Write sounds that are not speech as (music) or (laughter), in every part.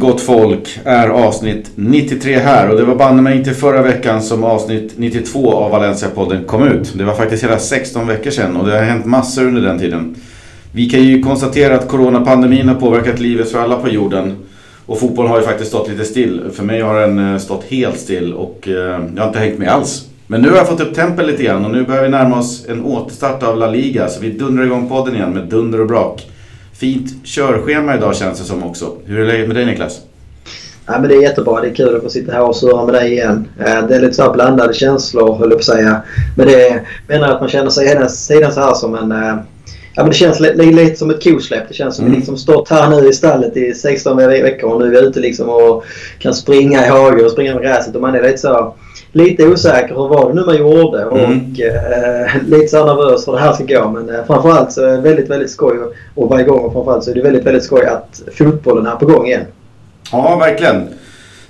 Gott folk är avsnitt 93 här och det var banne mig inte förra veckan som avsnitt 92 av Valencia-podden kom ut. Det var faktiskt hela 16 veckor sedan och det har hänt massor under den tiden. Vi kan ju konstatera att coronapandemin har påverkat livet för alla på jorden. Och fotbollen har ju faktiskt stått lite still. För mig har den eh, stått helt still och eh, jag har inte hängt med alls. Men nu har jag fått upp tempen lite grann och nu börjar vi närma oss en återstart av La Liga. Så vi dundrar igång podden igen med dunder och brak. Fint körschema idag känns det som också. Hur är läget med dig Niklas? Ja, men det är jättebra. Det är kul att få sitta här och surra med dig igen. Eh, det är lite så blandade känslor höll jag på att säga. Men det menar att man känner sig hela tiden så här som en... Eh, ja, men det känns lite, lite som ett kosläpp. Det känns som mm. vi liksom stått här nu i stallet i 16 veckor och nu är vi ute liksom och kan springa i hagen och springa med gräset. Och man är lite så lite osäker. Hur var det nu man gjorde? Och mm. eh, lite så nervös för det här ska gå. Men eh, framförallt så är det väldigt, väldigt skoj att vara igång. Och framförallt så är det väldigt, väldigt skoj att fotbollen är på gång igen. Ja, verkligen.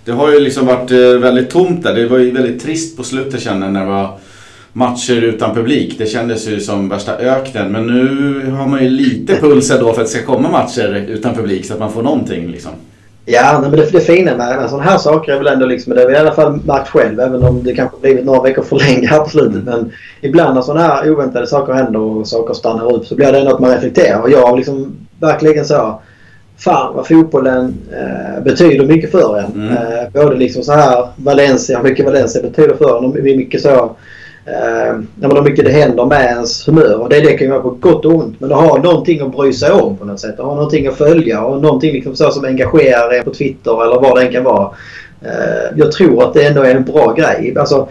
Det har ju liksom varit eh, väldigt tomt där. Det var ju väldigt trist på slutet känner jag när det var matcher utan publik. Det kändes ju som värsta öknen. Men nu har man ju lite puls då för att det ska komma matcher utan publik så att man får någonting liksom. Ja, men det, det fina med sådana här saker är väl ändå liksom, det har vi i alla fall märkt själv, även om det kanske blivit några veckor för länge här på slutet. Men ibland när sådana här oväntade saker händer och saker stannar upp så blir det ändå att man reflekterar. Och jag har liksom verkligen så Fan vad fotbollen eh, betyder mycket för en. Mm. Eh, både liksom så här Valencia, hur mycket Valencia betyder för en och mycket så Eh, hur mycket det händer med ens humör. Och det, det kan ju vara på gott och ont. Men det har någonting att bry sig om på något sätt. Det har någonting att följa och någonting liksom så som engagerar er på Twitter eller vad det än kan vara. Eh, jag tror att det ändå är en bra grej. Alltså,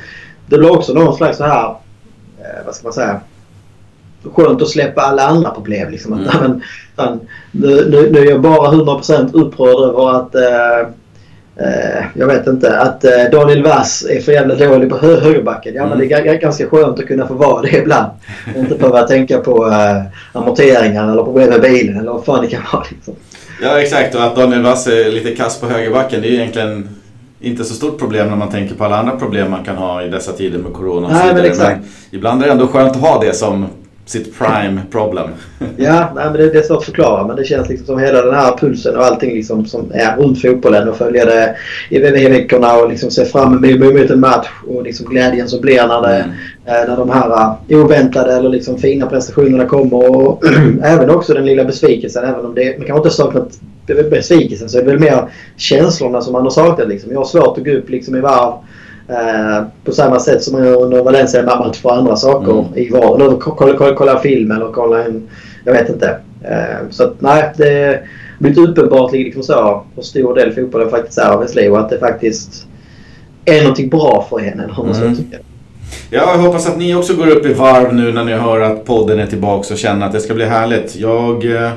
det blir också någon slags så här, eh, vad ska man säga, skönt att släppa alla andra problem. Liksom. Mm. (laughs) Att, men, nu, nu, nu är jag bara 100% upprörd över att Eh, jag vet inte, att eh, Daniel Wass är för jävla dålig på hö högerbacken. Ja, mm. men det är ganska skönt att kunna få vara det ibland. Och inte behöva tänka på uh, amorteringar eller problem med bilen eller vad fan det kan vara. Liksom. Ja, exakt. Och att Daniel Wass är lite kass på högerbacken det är egentligen inte så stort problem när man tänker på alla andra problem man kan ha i dessa tider med corona och Nej, men, exakt. men ibland är det ändå skönt att ha det som sitt prime problem. (laughs) ja, nej, men det, det är svårt att förklara men det känns liksom som hela den här pulsen och allting liksom som är runt fotbollen och följa det i veckorna och liksom se fram emot en match och liksom glädjen som blir när, det, mm. Eh, när de här eh, oväntade eller liksom fina prestationerna kommer och (clears throat) även också den lilla besvikelsen. Även om det, man kanske inte har saknat besvikelsen så är det väl mer känslorna som man har saknat. Liksom. Jag har svårt att gå upp liksom i varv Eh, på samma sätt som under Valencia-match för andra saker mm. i vardagen. Kolla, kolla, kolla film eller kolla en... Jag vet inte. Uh, så att nej, det har blivit uppenbart liksom så hur stor del fotbollen faktiskt är av ens liv och att det faktiskt är någonting bra för. Eller hur mm. Ja, jag hoppas att ni också går upp i varv nu när ni hör att podden är tillbaka och känner att det ska bli härligt. Jag... Uh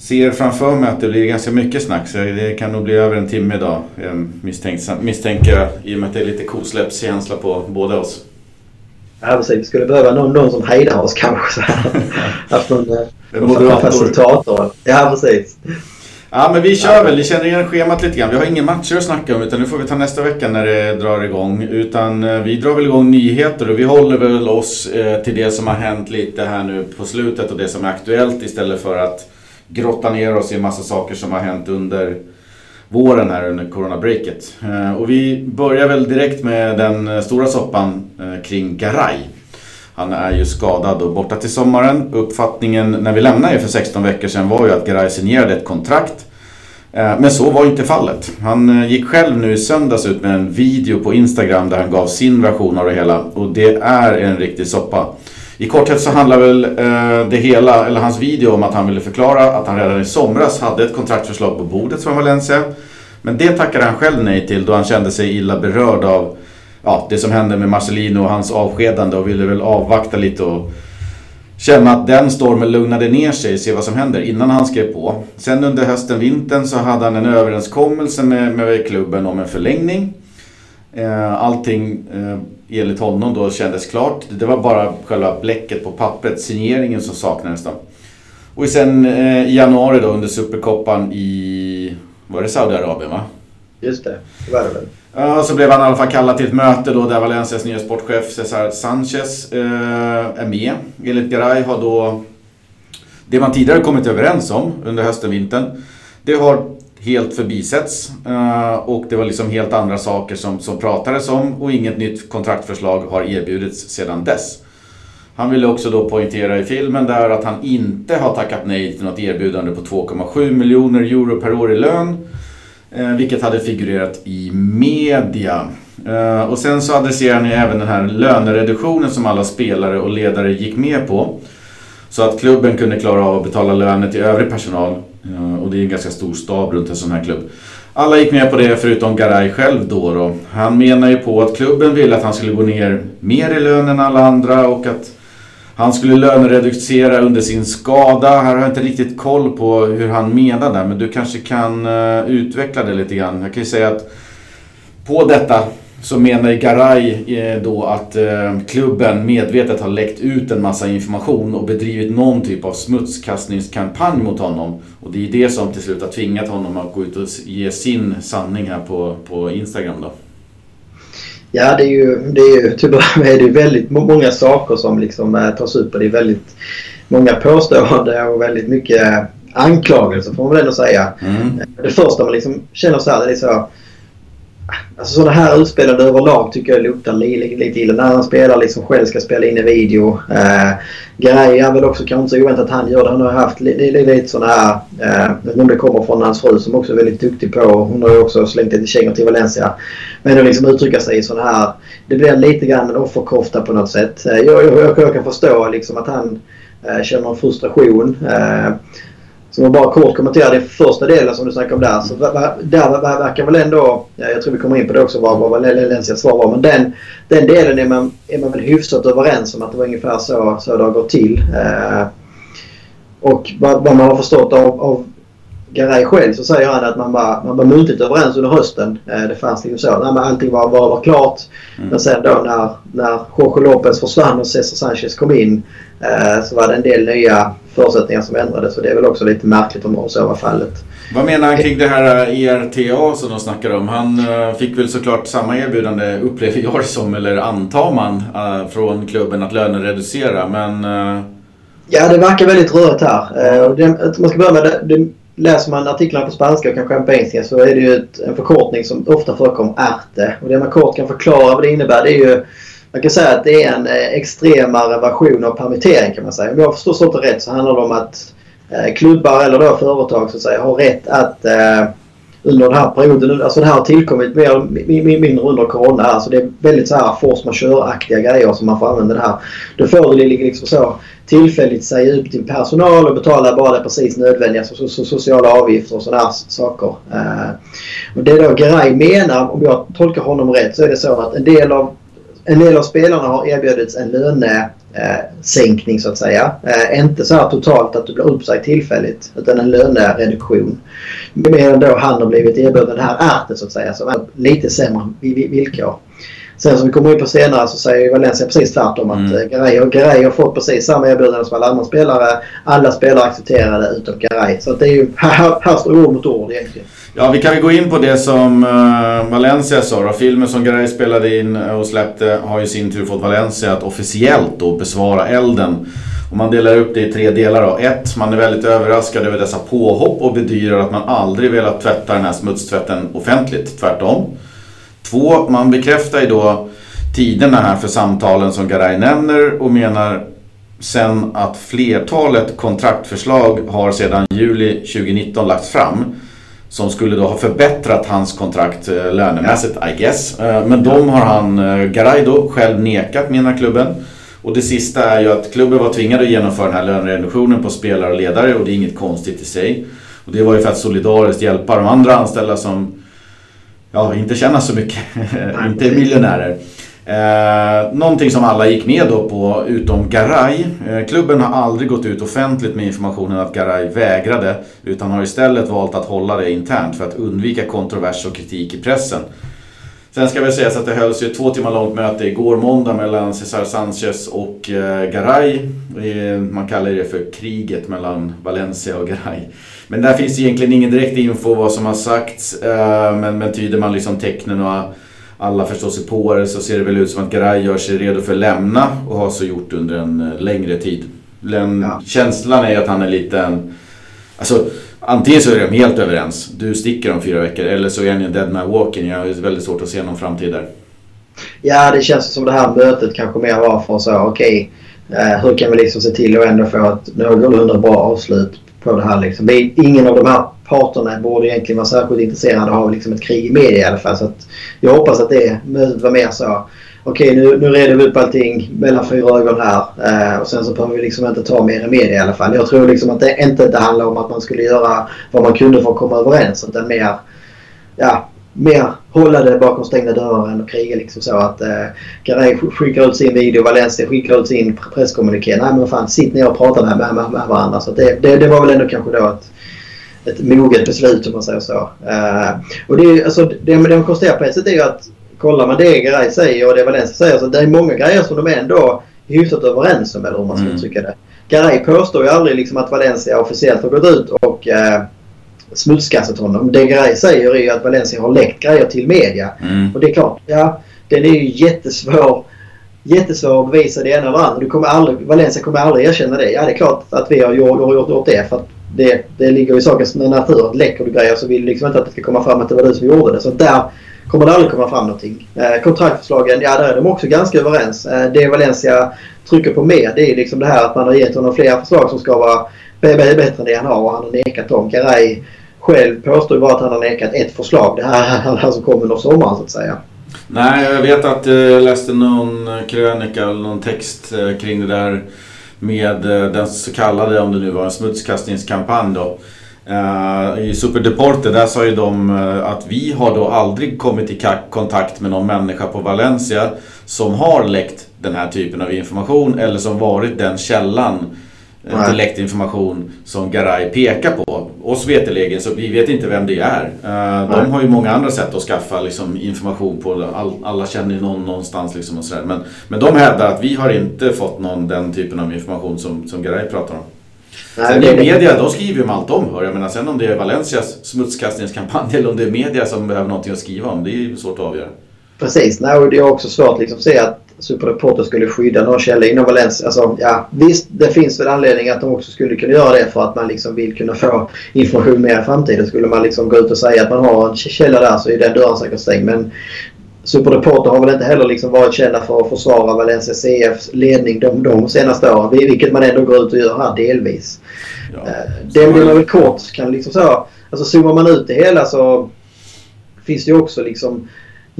ser framför mig att det blir ganska mycket snack så det kan nog bli över en timme idag misstänker jag i och med att det är lite kosläppskänsla på båda oss. Ja precis, vi skulle behöva någon, någon som hejdar oss kanske. Haft (laughs) någon, en moderator. facilitator. Ja precis. Ja men vi kör väl, vi känner igen schemat lite grann. Vi har inga matcher att snacka om utan nu får vi ta nästa vecka när det drar igång. Utan eh, vi drar väl igång nyheter och vi håller väl oss eh, till det som har hänt lite här nu på slutet och det som är aktuellt istället för att grotta ner oss i en massa saker som har hänt under våren här under coronabreaket. Eh, och vi börjar väl direkt med den eh, stora soppan eh, kring Garay. Han är ju skadad och borta till sommaren. Uppfattningen när vi lämnade för 16 veckor sedan var ju att Garay signerade ett kontrakt. Men så var inte fallet. Han gick själv nu i söndags ut med en video på Instagram där han gav sin version av det hela. Och det är en riktig soppa. I korthet så handlar väl eh, det hela, eller hans video om att han ville förklara att han redan i somras hade ett kontraktförslag på bordet från Valencia. Men det tackade han själv nej till då han kände sig illa berörd av ja, det som hände med Marcelino och hans avskedande och ville väl avvakta lite och känna att den stormen lugnade ner sig och se vad som händer innan han skrev på. Sen under hösten, vintern så hade han en överenskommelse med, med klubben om en förlängning. Eh, allting eh, enligt honom då kändes klart. Det var bara själva bläcket på pappret, signeringen som saknades då. Och sen eh, i januari då under Superkoppan i, var det Saudiarabien va? Just det, det var det väl. Ja, så blev han i alla fall kallad till ett möte då där Valencias nya sportchef Cesar Sanchez eh, är med. Enligt Garay har då det man tidigare kommit överens om under hösten, vintern. Det har helt förbisetts. Eh, och det var liksom helt andra saker som, som pratades om och inget nytt kontraktförslag har erbjudits sedan dess. Han ville också då poängtera i filmen där att han inte har tackat nej till något erbjudande på 2,7 miljoner euro per år i lön. Eh, vilket hade figurerat i media. Eh, och sen så adresserar ni även den här lönereduktionen som alla spelare och ledare gick med på. Så att klubben kunde klara av att betala löner till övrig personal. Och det är en ganska stor stab runt en sån här klubb. Alla gick med på det förutom Garay själv då, då. Han menar ju på att klubben ville att han skulle gå ner mer i lön än alla andra och att han skulle lönereducera under sin skada. Här har jag inte riktigt koll på hur han menar där men du kanske kan eh, utveckla det lite grann. Jag kan ju säga att på detta så menar Garay eh, då att eh, klubben medvetet har läckt ut en massa information och bedrivit någon typ av smutskastningskampanj mot honom. Och det är det som till slut har tvingat honom att gå ut och ge sin sanning här på, på Instagram då. Ja, det är ju, det är ju (laughs) tyvärr är det väldigt många saker som liksom äh, tas upp och det är väldigt många påståenden och väldigt mycket anklagelser får man väl ändå säga. Mm. Det första man liksom känner så här, det är så Alltså sådana här utspelade överlag tycker jag luktar lite, lite illa. När han spelar liksom själv ska spela in i video. Eh, grejer är väl också kanske inte så oväntat att han gör det. Han har haft lite, lite sådana här... Eh, om det kommer från hans fru som också är väldigt duktig på. Hon har ju också slängt lite kängor till Valencia. Men att liksom uttrycka sig i sådana här... Det blir lite grann en offerkofta på något sätt. Eh, jag, jag, jag, jag, kan förstå liksom att han eh, känner en frustration. Eh, Ska man bara kort kommentera den första delen som du snackade om där. Så där verkar väl ändå, jag tror vi kommer in på det också, vad, vad Valencias svar var. Men den, den delen är man, är man väl hyfsat överens om att det var ungefär så, så det har gått till. Eh, och vad, vad, man har förstått av, av Garay själv så säger han att man var, man var muntligt överens under hösten. Eh, det fanns liksom så. Nej, men allting var, var, var klart. Mm. Men sen då när, när Jorge Lopez försvann och Cesar Sanchez kom in så var det en del nya förutsättningar som ändrades. Så det är väl också lite märkligt om så var fallet. Vad menar han kring det här ERTA som de snackar om? Han uh, fick väl såklart samma erbjudande, upplever jag (laughs) som, eller antar man, från klubben att lönereducera. Men... Ja, det verkar väldigt rörigt här. Man ska börja med det, det, läser man artiklarna på spanska och kanske på engelska så är det ju ett, en förkortning som ofta förekommer, arte. Och det man kort kan förklara vad det innebär det är ju man kan säga att det är en eh, extremare version av permittering kan man säga. Om jag förstår sånt rätt så handlar det om att eh, klubbar eller då företag så att säga har rätt att eh, under den här perioden, alltså det här har tillkommit mer eller mindre under Corona. Alltså det är väldigt så här force majeure-aktiga grejer som man får använda det här. Då får du liksom så tillfälligt säga upp din personal och betala bara det precis nödvändiga så, så, sociala avgifter och sådana saker. Och det då Geray menar, om jag tolkar honom rätt, så är det så att en del av en del av spelarna har erbjudits en lönesänkning så att säga. Eh, inte så här totalt att du blir uppsagd tillfälligt utan en lönereduktion. Medan då han har blivit erbjuden det här ärtet så att säga som är lite sämre villkor. Sen som vi kommer in på senare så säger Valencia precis tvärtom att mm. Garay, Garay har fått precis samma erbjudande som alla andra spelare. Alla spelare accepterade utom Garay. Så det är ju, här, här står ord mot ord egentligen. Ja, vi kan väl gå in på det som uh, Valencia sa då. Filmen som Garay spelade in och släppte har ju sin tur fått Valencia att officiellt då besvara elden. Och man delar upp det i tre delar då. Ett, man är väldigt överraskad över dessa påhopp och bedyrar att man aldrig velat tvätta den här smutstvätten offentligt. Tvärtom. Två, man bekräftar ju då tiderna här för samtalen som Garay nämner och menar sen att flertalet kontraktförslag har sedan juli 2019 lagts fram som skulle då ha förbättrat hans kontrakt eh, lönemässigt, I guess. Eh, men de har han, eh, Garay då, själv nekat menar klubben. Och det sista är ju att klubben var tvingad att genomföra den här lönereduktionen på spelare och ledare och det är inget konstigt i sig. Och det var ju för att solidariskt hjälpa de andra anställda som ja, inte tjänar så mycket, (laughs) inte är miljonärer. Eh, någonting som alla gick med då på utom Garay. Eh, klubben har aldrig gått ut offentligt med informationen att Garay vägrade utan har istället valt att hålla det internt för att undvika kontrovers och kritik i pressen. Sen ska väl sägas att det hölls ju ett två timmar långt möte igår måndag mellan Cesar Sanchez och eh, Garay. Man kallar det för kriget mellan Valencia och Garay. Men där finns egentligen ingen direkt info vad som har sagts. Eh, men, men tyder man liksom tecknen och alla förstår sig på det så ser det väl ut som att Garay gör sig redo för att lämna och har så gjort under en eh, längre tid. Den, ja. Känslan är att han är lite en... Alltså, Antingen så är de helt överens, du sticker om fyra veckor, eller så är ni en dead man walking. Jag har väldigt svårt att se någon framtid där. Ja, det känns som det här mötet kanske mer var för att säga okej, okay, eh, hur kan vi liksom se till att ändå få ett någorlunda bra avslut på det här liksom. Vi, ingen av de här parterna borde egentligen vara särskilt intresserade av liksom ett krig i media i alla fall. Så att jag hoppas att det mötet var mer så okej nu, nu reder vi upp allting mellan fyra ögon här eh, och sen så behöver vi liksom inte ta mer i media i alla fall. Jag tror liksom att det inte det handlar om att man skulle göra vad man kunde för att komma överens utan mer, ja, mer hålla det bakom stängda dörrar än att kriga liksom så att eh, Garay skickar ut sin video, Valencia skickar ut sin presskommuniké. Nej men fan sitt ner och prata med, med, med varandra. Så det, det, det, var väl ändå kanske då ett, ett moget beslut om man säger så. Uh, och det, alltså, det, det man konstaterar på ett sätt är ju att kollar man det Garay säger och det Valencia säger så det är många grejer som de ändå är hyfsat överens om eller hur man ska mm. uttrycka det. Garay påstår ju aldrig liksom att Valencia officiellt har gått ut och uh, smutskastat honom. Det Garay säger är ju att Valencia har läckt grejer till media. Mm. Och det är klart, ja den är ju jättesvår jättesvår att bevisa det ena eller andra. Du kommer aldrig, Valencia kommer aldrig erkänna det. Ja, det är klart att vi har gjort, gjort, gjort det. För att det, det ligger i sakens natur. Att läcker du grejer så vill du liksom inte att det ska komma fram att det var du som gjorde det. Så där kommer det aldrig komma fram någonting. Eh, kontraktförslagen, ja där är de också ganska överens. Eh, det Valencia trycker på mer det är liksom det här att man har gett honom flera förslag som ska vara bättre än det han har och han har nekat dem. Garay själv påstår ju bara att han har nekat ett förslag. Det här, (laughs) han som kom under sommaren så att säga. Nej, jag vet att eh, jag läste någon eh, krönika eller någon text eh, kring det där med den så kallade, om det nu var en smutskastningskampanj då. I Superdeporte där sa ju de att vi har då aldrig kommit i kontakt med någon människa på Valencia som har läckt den här typen av information eller som varit den källan direkt information som Garay pekar på. Oss veterligen så vi vet inte vem det är. Uh, de har ju många andra sätt att skaffa liksom, information på. All, alla känner ju någon någonstans liksom och sådär. Men, men de hävdar att vi har inte fått någon den typen av information som, som Garay pratar om. Sen i media, de skriver ju om allt de hör. Jag menar sen om det är Valencias smutskastningskampanj (laughs) eller om det är media som behöver någonting att skriva om. Det är ju svårt att avgöra. Precis, nej, och det är också svårt liksom att se att Superreporter skulle skydda någon källa inom Valencia. Alltså, ja, visst, det finns väl anledning att de också skulle kunna göra det för att man liksom vill kunna få information mer i framtiden. Skulle man liksom gå ut och säga att man har en källa där så är den dörren säkert stängd. Men Superreporter har väl inte heller liksom varit kända för att försvara Valencia CFs ledning de, de senaste åren. Vilket man ändå går ut och gör här delvis. Ja, eh, det blir man väl kort kan liksom så. Alltså zoomar man ut det hela så finns det ju också liksom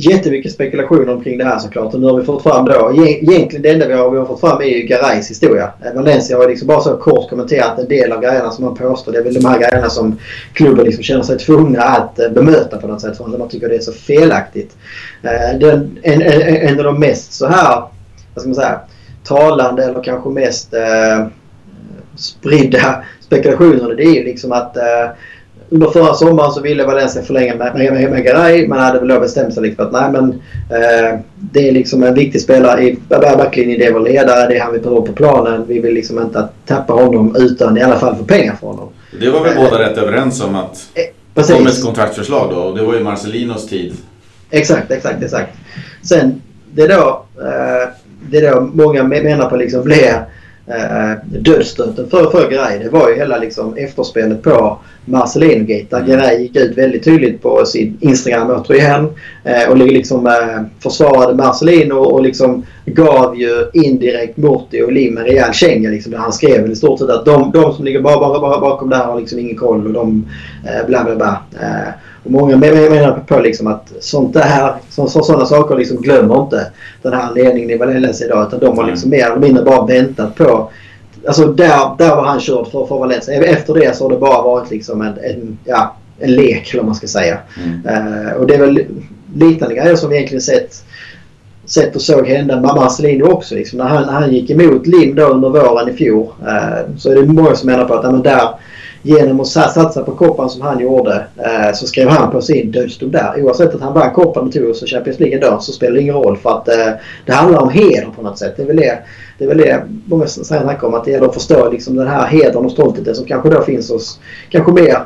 jättemycket spekulationer omkring det här såklart. Och nu har vi fått fram då, egentligen det enda vi har, vi har fått fram är ju Garays historia. Eh, Valencia har liksom bara så kort kommenterat en del av grejerna som man påstår. Det är väl de här grejerna som klubben liksom känner sig tvungna att eh, bemöta på något sätt. För man tycker det är så felaktigt. Eh, den, en, en, en av de mest så här, vad ska man säga, talande eller kanske mest eh, spridda spekulationerna det är ju liksom att eh, under förra sommaren så ville Valencia förlänga med, med, med Garay. Man hade väl då bestämt sig liksom att nej men eh, det är liksom en viktig spelare i backlinjen. Det är vår ledare. Det är han vi behöver på planen. Vi vill liksom inte tappa honom utan i alla fall få pengar för honom. Det var väl eh, båda rätt överens om att eh, kom ett kontraktförslag då. Och det var ju Marcelinos tid. Exakt, exakt, exakt. Sen det då, eh, det då många menar på liksom blir eh, dödsstöten för, för Garay. Det var ju hela liksom efterspelet på Marcelino-gate. Där mm. Garay gick ut väldigt tydligt på sin Instagram återigen. Eh, och liksom eh, försvarade Marcelino och liksom gav ju indirekt Morty och Lim en rejäl känga. Liksom, där han skrev i stort sett att de, de som ligger bara, bara, bara bakom det här har liksom ingen koll och de eh, bla bla bla. Eh, och många menar på liksom att sånt där, så, så, sådana saker liksom glömmer inte den här ledningen i Valencia idag. Utan de har liksom mer eller mindre bara väntat på Alltså där, där var han körd för, för Valencia. Efter det så har det bara varit liksom en, en, ja, en lek eller man ska säga. Mm. Uh, och det är väl liknande grejer som vi egentligen sett, sett och såg hända med Marcelino också. Liksom. När, han, när han gick emot Lim då under våren i fjol uh, så är det många som menar på att ja, men där genom att satsa på koppan som han gjorde eh, så skrev han på sin dödsdom där. Oavsett att han vann koppan och tog oss och Champions League ändå så spelar det ingen roll för att eh, det handlar om heder på något sätt. Det är väl det, det, är väl det många snackar om att det gäller att förstå liksom den här hedern och stoltheten som kanske då finns hos kanske mer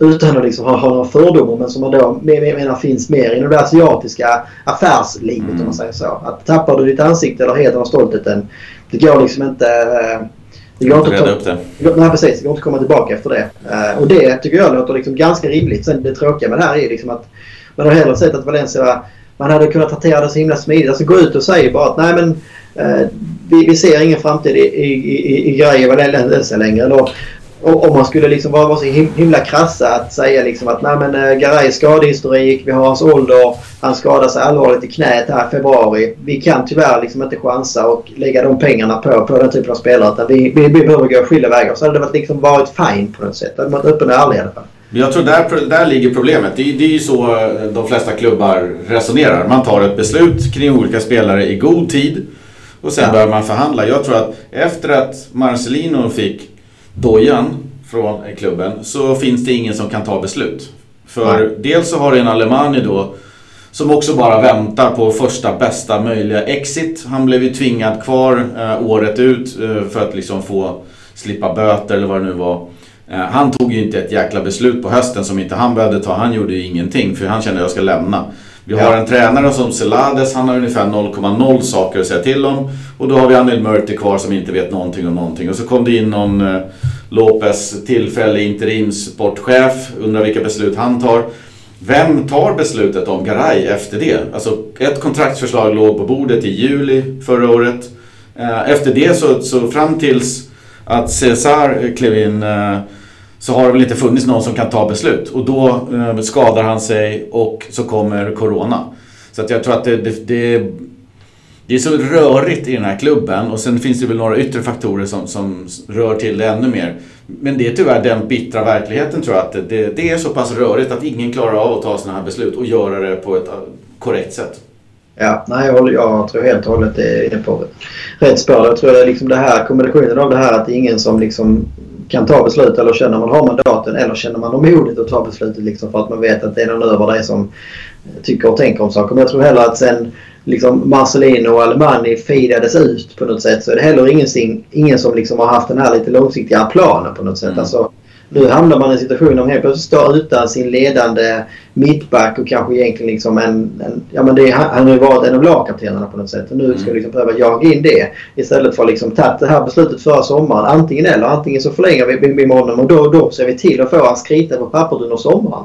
utan att liksom ha, ha några fördomar men som man då menar finns mer inom det asiatiska affärslivet mm. om man säger så. Att tappar du ditt ansikte eller hedern och stoltheten det går liksom inte eh, eh, inte att reda upp det. Nej, precis. Att komma tillbaka efter det. Uh, och det tycker jag låter liksom ganska rimligt. Sen det tråkiga med det här är liksom att man har hellre sett att Valencia man hade kunnat hantera det så himla smidigt. Alltså gå ut och säga bara att nej men uh, vi, vi, ser ingen framtid i, i, i, i grejer Valencia längre. Eller, om man skulle liksom vara så himla krassa att säga liksom att nej men uh, Garay skadehistorik, vi har hans ålder, han skadade sig allvarligt i knät här i februari. Vi kan tyvärr liksom inte chansa och lägga de pengarna på, på den typen av spelare. Utan vi, vi, vi behöver gå skilda vägar. Så hade det varit, liksom varit fine på något sätt. Det hade varit öppen och ärlig i alla fall. Jag tror där, där ligger problemet. Det, det är ju så eh, de flesta klubbar resonerar. Man tar ett beslut kring olika spelare i god tid och sen ja. börjar man förhandla. Jag tror att efter att Marcelino fick dojan från klubben så finns det ingen som kan ta beslut. För ja. dels så har du en Alemani då som också bara väntar på första bästa möjliga exit. Han blev ju tvingad kvar eh, året ut eh, för att liksom få slippa böter eller vad det nu var. Eh, han tog ju inte ett jäkla beslut på hösten som inte han behövde ta. Han gjorde ju ingenting för han kände att jag ska lämna. Vi har en tränare som Celades, han har ungefär 0,0 saker att säga till om. Och då har vi Anil Murti kvar som inte vet någonting om någonting. Och så kom det in någon eh, Lopez, tillfällig interimsportchef, undrar vilka beslut han tar. Vem tar beslutet om Garay efter det? Alltså ett kontraktsförslag låg på bordet i juli förra året. Eh, efter det så, så fram tills att Cesar klev in eh, så har det väl inte funnits någon som kan ta beslut. Och då eh, skadar han sig och så kommer Corona. Så att jag tror att det, det, det, det, är så rörigt i den här klubben och sen finns det väl några yttre faktorer som, som rör till det ännu mer. Men det är tyvärr den bittra verkligheten tror jag att det, det är så pass rörigt att ingen klarar av att ta sådana här beslut och göra det på ett eh, korrekt sätt. Ja, nej, jag, jag tror helt och hållet det är inne på rätt spår. Jag tror det är liksom det här, kombinationen av det här att det är ingen som liksom kan ta beslut eller känner man har mandaten eller känner man modet att ta beslutet liksom för att man vet att det är någon över dig som tycker och tänker om saker. Men jag tror heller att sen liksom Marcelino och Alemani feedades ut på något sätt så är det heller ingen, ingen som liksom har haft den här lite långsiktiga planen på något sätt. Mm. Alltså, nu hamnar man i en situation där man helt plötsligt står utan sin ledande mittback och kanske egentligen liksom en... en ja men det, han har ju varit en av lagkaptenerna på något sätt och nu ska mm. vi liksom behöva jaga in det. Istället för att liksom tagit det här beslutet förra sommaren. Antingen eller. Antingen så förlänger vi med honom och då, då ser vi till att få hans krita på pappret under sommaren.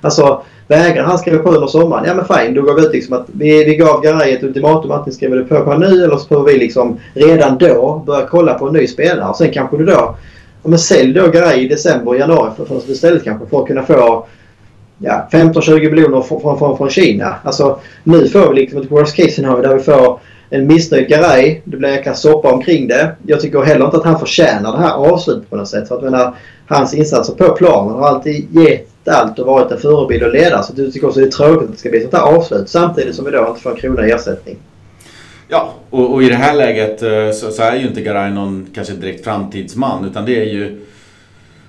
Alltså vägrar han skriva på under sommaren, ja men fine. Då går vi ut liksom att vi, vi gav Garay ett ultimatum. Antingen skriver du på på nu eller så får vi liksom redan då börja kolla på en ny spelare. Och sen kanske du då Ja, men sälj då grejer i december och januari för för istället kanske för att kunna få ja, 15-20 miljoner från, från, från Kina. Alltså nu får vi liksom ett worst case scenario där vi får en missnöjd Garay. Det blir en jäkla soppa omkring det. Jag tycker heller inte att han förtjänar det här avslutet på något sätt. För att menar, hans insatser på planen har alltid gett allt och varit en förebild och ledare. Så jag tycker också det är tråkigt att det ska bli ett sånt här avslut samtidigt som vi då inte får en krona i ersättning. Ja, och, och, i det här läget eh, så, så är ju inte Garay någon kanske direkt framtidsman utan det är ju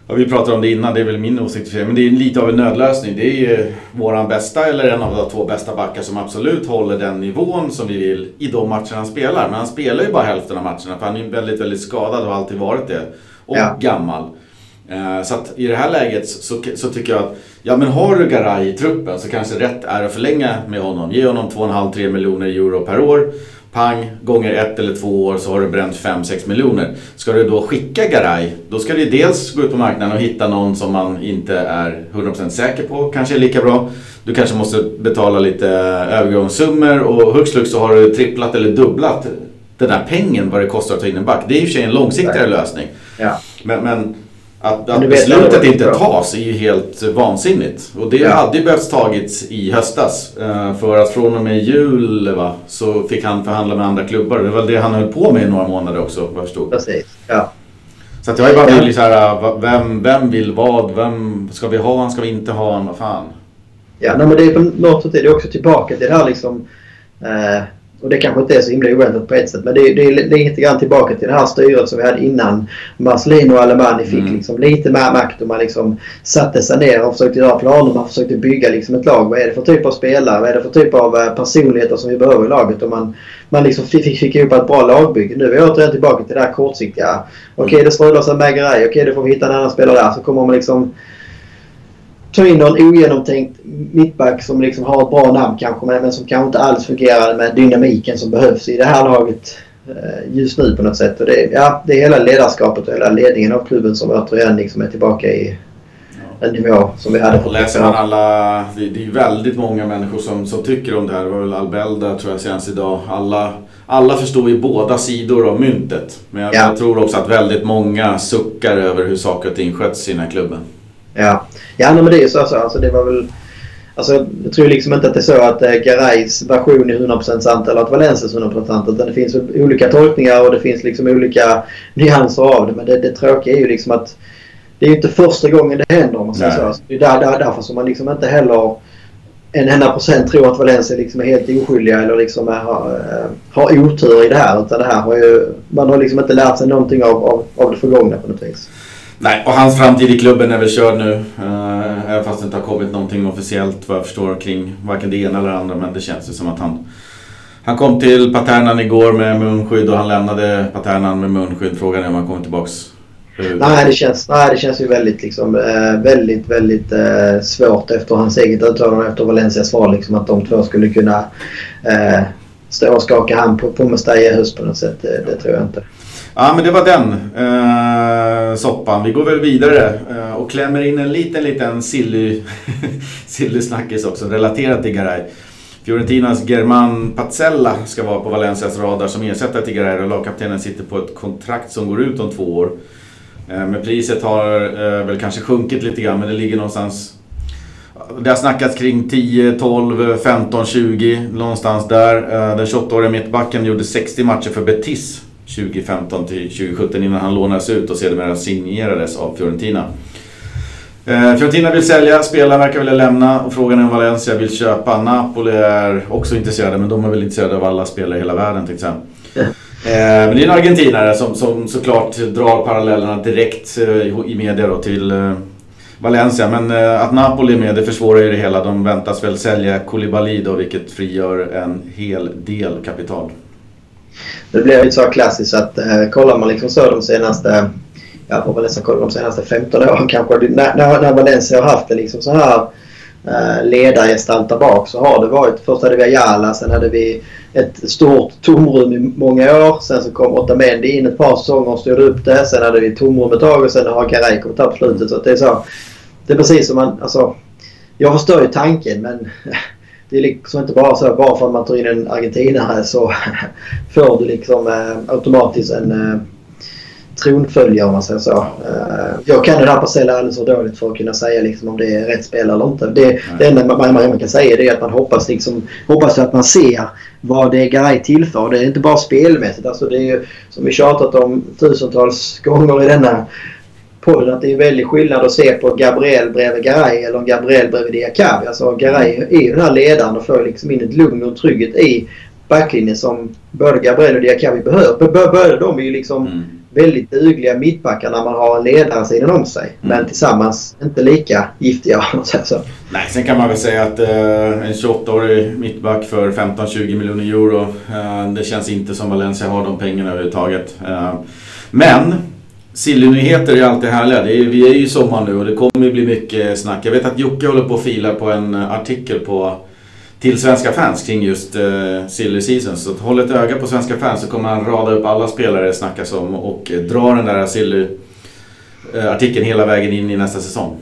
Ja, vi pratade om det innan, det är väl min åsikt men det är lite av en nödlösning. Det är ju våran bästa eller en av de två bästa backar som absolut håller den nivån som vi vill i de matcher han spelar. Men han spelar ju bara hälften av matcherna för han är väldigt, väldigt skadad och har alltid varit det. Och ja. gammal. Eh, så att i det här läget så, så tycker jag att ja men har du Garay i truppen så kanske rätt är att förlänga med honom. Ge honom 2,5-3 miljoner euro per år pang, gånger ett eller två år så har du bränt 5-6 miljoner. Ska du då skicka Garay, då ska du dels gå ut på marknaden och hitta någon som man inte är 100% säker på, kanske är lika bra. Du kanske måste betala lite övergångssummor och hux flux så har du tripplat eller dubblat den här pengen vad det kostar att ta in en back. Det är i och för sig en långsiktigare lösning. Ja. Men, men att, att beslutet inte tas är ju helt vansinnigt. Och det hade ju behövt tagits i höstas. Eh, för att från och med jul va, så fick han förhandla med andra klubbar. Det var det han höll på med i några månader också vad jag förstod. Precis, ja. Så att jag är bara ja. så här, vem, vem vill vad? Vem ska vi ha han? Ska vi inte ha han? Vad fan? Ja, nej, men det är på något sätt är det också tillbaka till det här liksom. Eh, och det kanske inte är så himla oväntat på ett sätt. Men det, det, det är lite grann tillbaka till det här styret som vi hade innan Marcelino och Alemani fick mm. liksom lite mer makt och man liksom satte sig ner och försökte göra planer. Man försökte bygga liksom ett lag. Vad är det för typ av spelare? Vad är det för typ av eh, personligheter som vi behöver i laget? Och man, man liksom fick, fick ihop ett bra lagbygge. Nu är vi återigen tillbaka till det här kortsiktiga. Okej, okay, det strular sig med grejer. Okej, okay, då får vi hitta en annan spelare där. Så kommer man liksom ta in någon ogenomtänkt mittback som liksom har ett bra namn kanske men som kanske inte alls fungerar med dynamiken som behövs i det här laget. eh, just nu på något sätt. Och det, ja, det är hela ledarskapet och hela ledningen av klubben som återigen liksom är tillbaka i en nivå som vi hade Och läser man alla, det, det är väldigt många människor som, som tycker om det här. Det var väl Albelda tror jag senast idag. Alla, alla förstår ju båda sidor av myntet. Men jag, Ja. jag tror också att väldigt många suckar över hur saker och ting sköts i den här klubben. Ja, ja men det är ju så. Alltså, alltså, det var väl, alltså, jag tror liksom inte att det är så att eh, Garays version är 100% sant eller att Valencias är 100% sant. Utan det finns olika tolkningar och det finns liksom olika nyanser av det. Men det, det tråkiga är ju liksom att det är ju inte första gången det händer om man säger Nej. så. Alltså, det är där, där, därför som man liksom inte heller en enda procent tror att Valencia liksom är helt oskyldiga eller liksom är, har, eh, har otur i det här. Utan det här har ju, man har liksom inte lärt sig någonting av, av, av det förgångna på något vis. Nej, och hans framtid i klubben är väl körd nu. Uh, även fast det inte har kommit någonting officiellt vad jag förstår kring varken det ena eller det andra. Men det känns ju som att han... Han kom till Paternan igår med munskydd och han lämnade Paternan med munskydd. Frågan är om han kommer tillbaks. Eh, nej, det känns, nej, det känns ju väldigt, liksom, eh, väldigt, väldigt eh, svårt efter hans eget uttalande efter Valencias val. Liksom, att de två skulle kunna eh, stå och skaka hand på, på Mestalla i höst på något sätt. Det, det tror jag inte. Ja men det var den eh, soppan. Vi går väl vidare eh, och klämmer in en liten liten silly, (laughs) silly snackis också relaterat till Garay. Fiorentinas German Pazzella ska vara på Valencias radar som ersättare till Garay och lagkaptenen sitter på ett kontrakt som går ut om två år. Eh, men priset har eh, väl kanske sjunkit lite grann men det ligger någonstans det har snackats kring 10, 12, 15, 20 någonstans där. Eh, Den 28-åriga mittbacken gjorde 60 matcher för Betis 2015 till 2017 innan han lånades ut och sedermera signerades av Fiorentina. Eh, Fiorentina vill sälja, spelaren verkar vilja lämna och frågan är om Valencia vill köpa. Napoli är också intresserade men de är väl intresserade av alla spelare i hela världen tänkte jag säga. Eh, Men det är en argentinare som, som såklart drar parallellerna direkt eh, i i media då till eh, Valencia. Men eh, att Napoli är med det försvårar ju det hela. De väntas väl sälja Koulibaly då vilket frigör en hel del kapital. Det blir ju så klassiskt att eh, kollar man liksom så de senaste jag får väl nästan kolla de senaste 15 åren kanske. När, när, när Valencia har haft det liksom så här eh, där bak så har det varit. Först hade vi Ayala, sen hade vi ett stort tomrum i många år. Sen så kom Otamendi in ett par säsonger och styrde upp det. Sen hade vi tomrum ett tag och sen har Garay kommit upp på slutet. Så att det är så. Det är precis som man, alltså. Jag förstår ju tanken men (laughs) det är liksom inte bara så bara för att man tar in en argentinare så (laughs) får du liksom eh, automatiskt en eh, tronföljare om man säger så. Eh, jag kan det här Parcella alldeles för dåligt för att kunna säga liksom, om det är rätt spel eller inte. Det, det enda man, man, man kan säga det är att man hoppas, liksom, hoppas att man ser vad det Garay tillför. Det är inte bara spelmässigt. Alltså, det är ju, som vi tjatat om tusentals gånger i denna podden att det är väldigt skillnad att se på Gabriel bredvid Garay eller Gabriel bredvid Diakavi. Alltså Garay är ju den här ledaren och får liksom in ett lugn och trygghet i backlinjen som både Gabriel och Diakavi behöver. Båda de är ju liksom Mm. väldigt dugliga mittbackar när man har en ledare sidan om sig. Mm. Men tillsammans inte lika giftiga (laughs) om man säger så. Nej, sen kan man väl säga att eh, en 28-årig mittback för 15-20 miljoner euro. Eh, det känns inte som Valencia har de pengarna överhuvudtaget. Eh, men Silly-nyheter är alltid härliga. Det är, vi är ju i sommar nu och det kommer ju bli mycket snack. Jag vet att Jocke håller på att fila på en artikel på till svenska fans kring just uh, Silly Season. Så håll ett öga på svenska fans så kommer han rada upp alla spelare det snackas om och dra den där Silly-artikeln eh, hela vägen in i nästa säsong.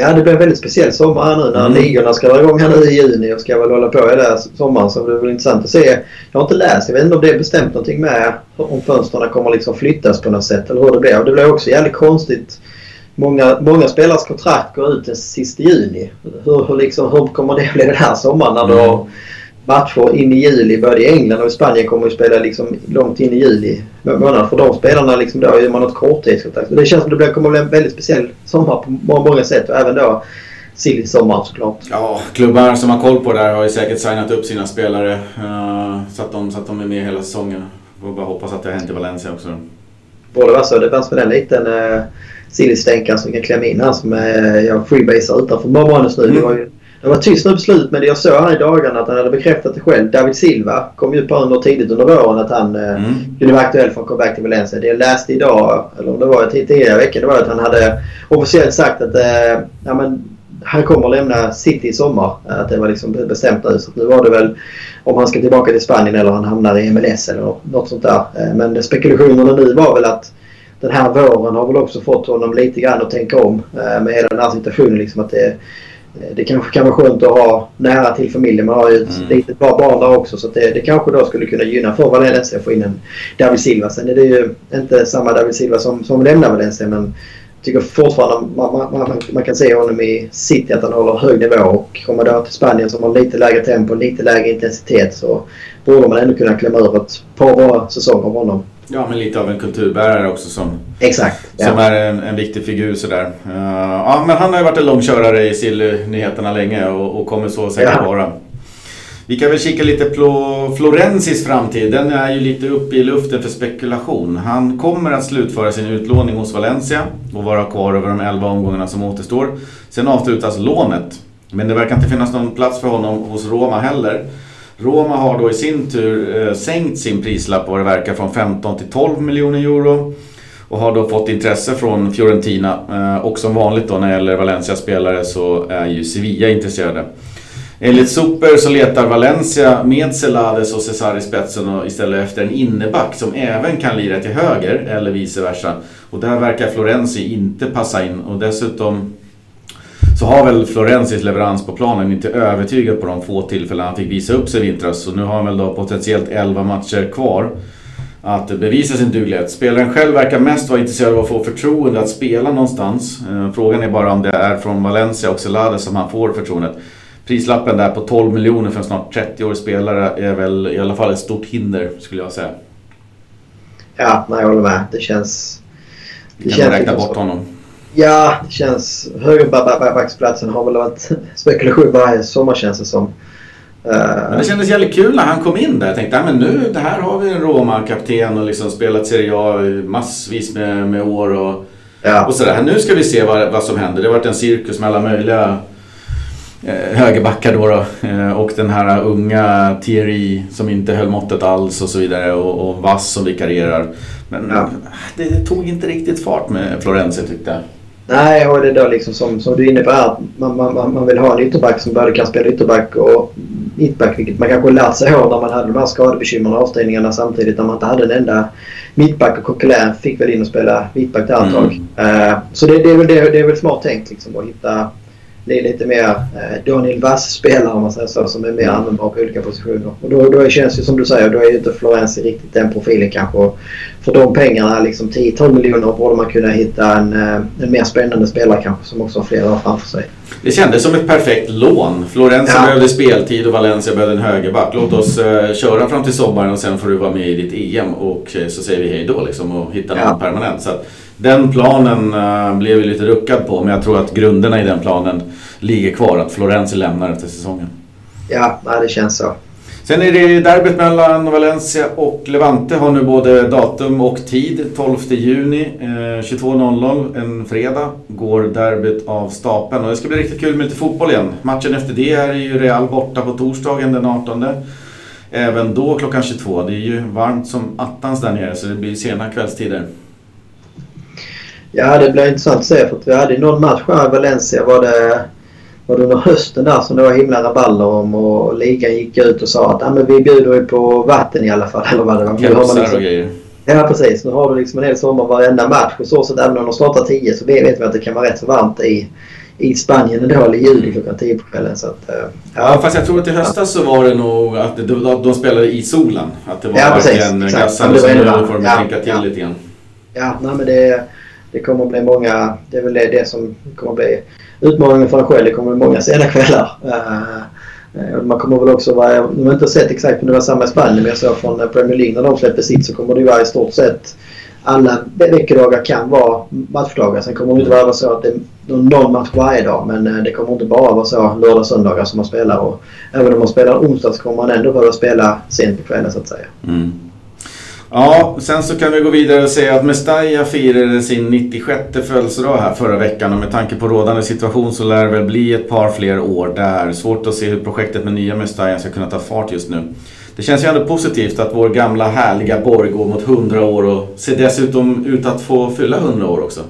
Ja, det blir en väldigt speciell sommar här nu när Mm. ligorna ska dra igång här nu i juni och ska väl hålla på i den här sommaren. Så det blir intressant att se. Jag har inte läst. Jag vet inte om det är bestämt någonting med om fönstren kommer liksom flyttas på något sätt eller hur det blir. Och det blir också jävligt konstigt. Många, många spelares kontrakt går ut den sista juni. Hur, hur, liksom, hur kommer det bli den här sommaren när du Mm. har matcher in i juli både i England och i Spanien kommer ju spela liksom långt in i juli månad. För de spelarna liksom då är man något korttidskontrakt. Det känns som det kommer bli en väldigt speciell sommar på må- många sätt och även då silly sommar såklart. Ja, klubbar som har koll på det här har ju säkert signat upp sina spelare eh, så, att de, så att de är med hela säsongen. Får bara hoppas att det har hänt i Valencia också. Borde vara så. Det fanns väl en liten uh, silly-stänkare som kan klämma in här som uh, jag freebasar utanför manus nu. Mm. Det var ju det var tyst nu på slut men jag såg här i dagarna att han hade bekräftat det själv. David Silva kom ju på under tidigt under våren att han uh, Mm. kunde vara aktuell för att komma back till Valencia. Det jag läste idag, eller om det var tidigare i veckan, det var att han hade officiellt sagt att eh, ja, men, han kommer lämna City i sommar. Att det var liksom bestämt nu. Så nu var det väl om han ska tillbaka till Spanien eller han hamnar i MLS eller något sånt där. Men spekulationerna nu var väl att den här våren har väl också fått honom lite grann att tänka om med hela den här situationen. Liksom att det, det kanske kan vara skönt att ha nära till familjen. Man har ju ett mm. litet bra barn där också. Så det, det kanske då skulle kunna gynna för Valencia att få in en David Silva. Sen är det ju inte samma David Silva som, som lämnar Valencia. Men jag tycker fortfarande man, man, man, man, kan se honom i City att han håller hög nivå. Och kommer då till Spanien som har lite lägre tempo, lite lägre intensitet så borde man ändå kunna klämma ur ett par bra säsonger av honom. Ja, men lite av en kulturbärare också som, Exakt, som ja. är en, en, viktig figur sådär. Uh, ja, men han har ju varit en långkörare i Sill-nyheterna länge och, och kommer så säkert ja. vara. Vi kan väl kika lite på Florensis framtid. Den är ju lite uppe i luften för spekulation. Han kommer att slutföra sin utlåning hos Valencia och vara kvar över de 11 omgångarna som återstår. Sen avslutas lånet. Men det verkar inte finnas någon plats för honom hos Roma heller. Roma har då i sin tur eh, sänkt sin prislapp vad det verkar från 15 till 12 miljoner euro. Och har då fått intresse från Fiorentina. Eh, och som vanligt då när det gäller Valencia-spelare så är ju Sevilla intresserade. Enligt Super så letar Valencia med Celades och Cesar i spetsen och istället efter en inneback som även kan lira till höger eller vice versa. Och där verkar Florenzi inte passa in och dessutom så har väl Florensis leverans på planen inte övertygat på de få tillfällen han fick visa upp sig i vintras. Så nu har han väl då potentiellt 11 matcher kvar att bevisa sin duglighet. Spelaren själv verkar mest vara intresserad av att få förtroende att spela någonstans. Eh, frågan är bara om det är från Valencia och Celades som han får förtroendet. Prislappen där på 12 miljoner för en snart 30-årig spelare är väl i alla fall ett stort hinder skulle jag säga. Ja, nej, jag håller med. Det känns... Det kan man räkna bort honom? Ja, det känns... Högerbacksplatsen har väl varit spekulation varje sommar känns det som. Men det kändes jävligt kul när han kom in där. Jag tänkte, men nu, det här har vi en Roma-kapten och liksom spelat Serie A massvis med, med år och, ja. och sådär. Nu ska vi se vad, vad som händer. Det har varit en cirkus med alla möjliga eh, högerbackar då, då. Eh, och den här unga Thierry som inte höll måttet alls och så vidare och, och Vass som vikarierar. Men ja. det tog inte riktigt fart med Florenzi tyckte jag. Nej, och det då liksom som, som du är inne på här. Man, man, man vill ha en ytterback som både kan spela ytterback och mittback. Vilket man kanske lärt sig av när man hade de här skadebekymren och avstängningarna samtidigt. När man inte hade en enda mittback. Och Coquelin fick väl in och spela mittback där ett tag. Mm. Uh, så det, det, är väl, det, det är väl smart tänkt liksom att hitta det är lite mer eh, Daniel Vass-spelare om man säger så, som är mer användbar på olika positioner. Och då, då känns det som du säger, då är ju inte Florenzi riktigt den profilen kanske. Och för de pengarna, liksom 10-12 miljoner, borde man kunna hitta en, eh, en mer spännande spelare kanske som också har flera år framför sig. Det kändes som ett perfekt lån. Florenzi ja. behövde speltid och Valencia behövde en högerback. Låt oss uh, köra fram till sommaren och sen får du vara med i ditt EM och så säger vi hej då liksom och hitta ja. permanent. Så att, den planen uh, blev vi lite ruckad på men jag tror att grunderna i den planen ligger kvar. Att Florenzi lämnar efter säsongen. Ja, det känns så. Sen är det derbyt mellan Valencia och Levante har nu både datum och tid. 12 juni eh, 22.00 en fredag går derbyt av stapeln. Och det ska bli riktigt kul med lite fotboll igen. Matchen efter det är ju Real borta på torsdagen den 18. Även då klockan 22. Det är ju varmt som attans där nere så det blir sena kvällstider. Ja, det blir intressant att se för att vi hade någon match här i Valencia. Var det, var det under hösten där som det var himla rabalder om och ligan gick ut och sa att ah, men vi bjuder ju på vatten i alla fall. Eller vad det var. Kepsar liksom, och grejer. Ja precis. Nu har du liksom en hel sommar varenda match. Och så att även om de startar 10 så vet vi att det kan vara rätt så varmt i, i Spanien ändå, eller i juli klockan 10 på kvällen. Så att, ja. ja, fast jag tror att i höstas så var det nog att de, de spelade i solen. Att det var ja, verkligen gassande. Så nu får de ja, tänka till ja. lite grann. Ja, nej, men det det kommer att bli många, det är väl det, det som kommer att bli utmaningen för en själv. Det kommer att bli många sena kvällar. Uh, man kommer väl också vara, nu har jag inte sett exakt men det var samma i Spanien men jag såg från Premier League när de släpper sitt så kommer det vara i stort sett alla veckodagar kan vara matchdagar. Sen kommer det inte vara så att det är någon match varje dag men eh, det kommer inte bara vara så lördag och söndagar som man spelar. Och även om man spelar onsdag så kommer man ändå behöva spela sent på kvällen så att säga. Mm. Ja, sen så kan vi gå vidare och säga att Mestalla firade sin 96 födelsedag här förra veckan och med tanke på rådande situation så lär det väl bli ett par fler år där. Svårt att se hur projektet med nya Mestalla ska kunna ta fart just nu. Det känns ju ändå positivt att vår gamla härliga borg går mot 100 år och ser dessutom ut att få fylla 100 år också.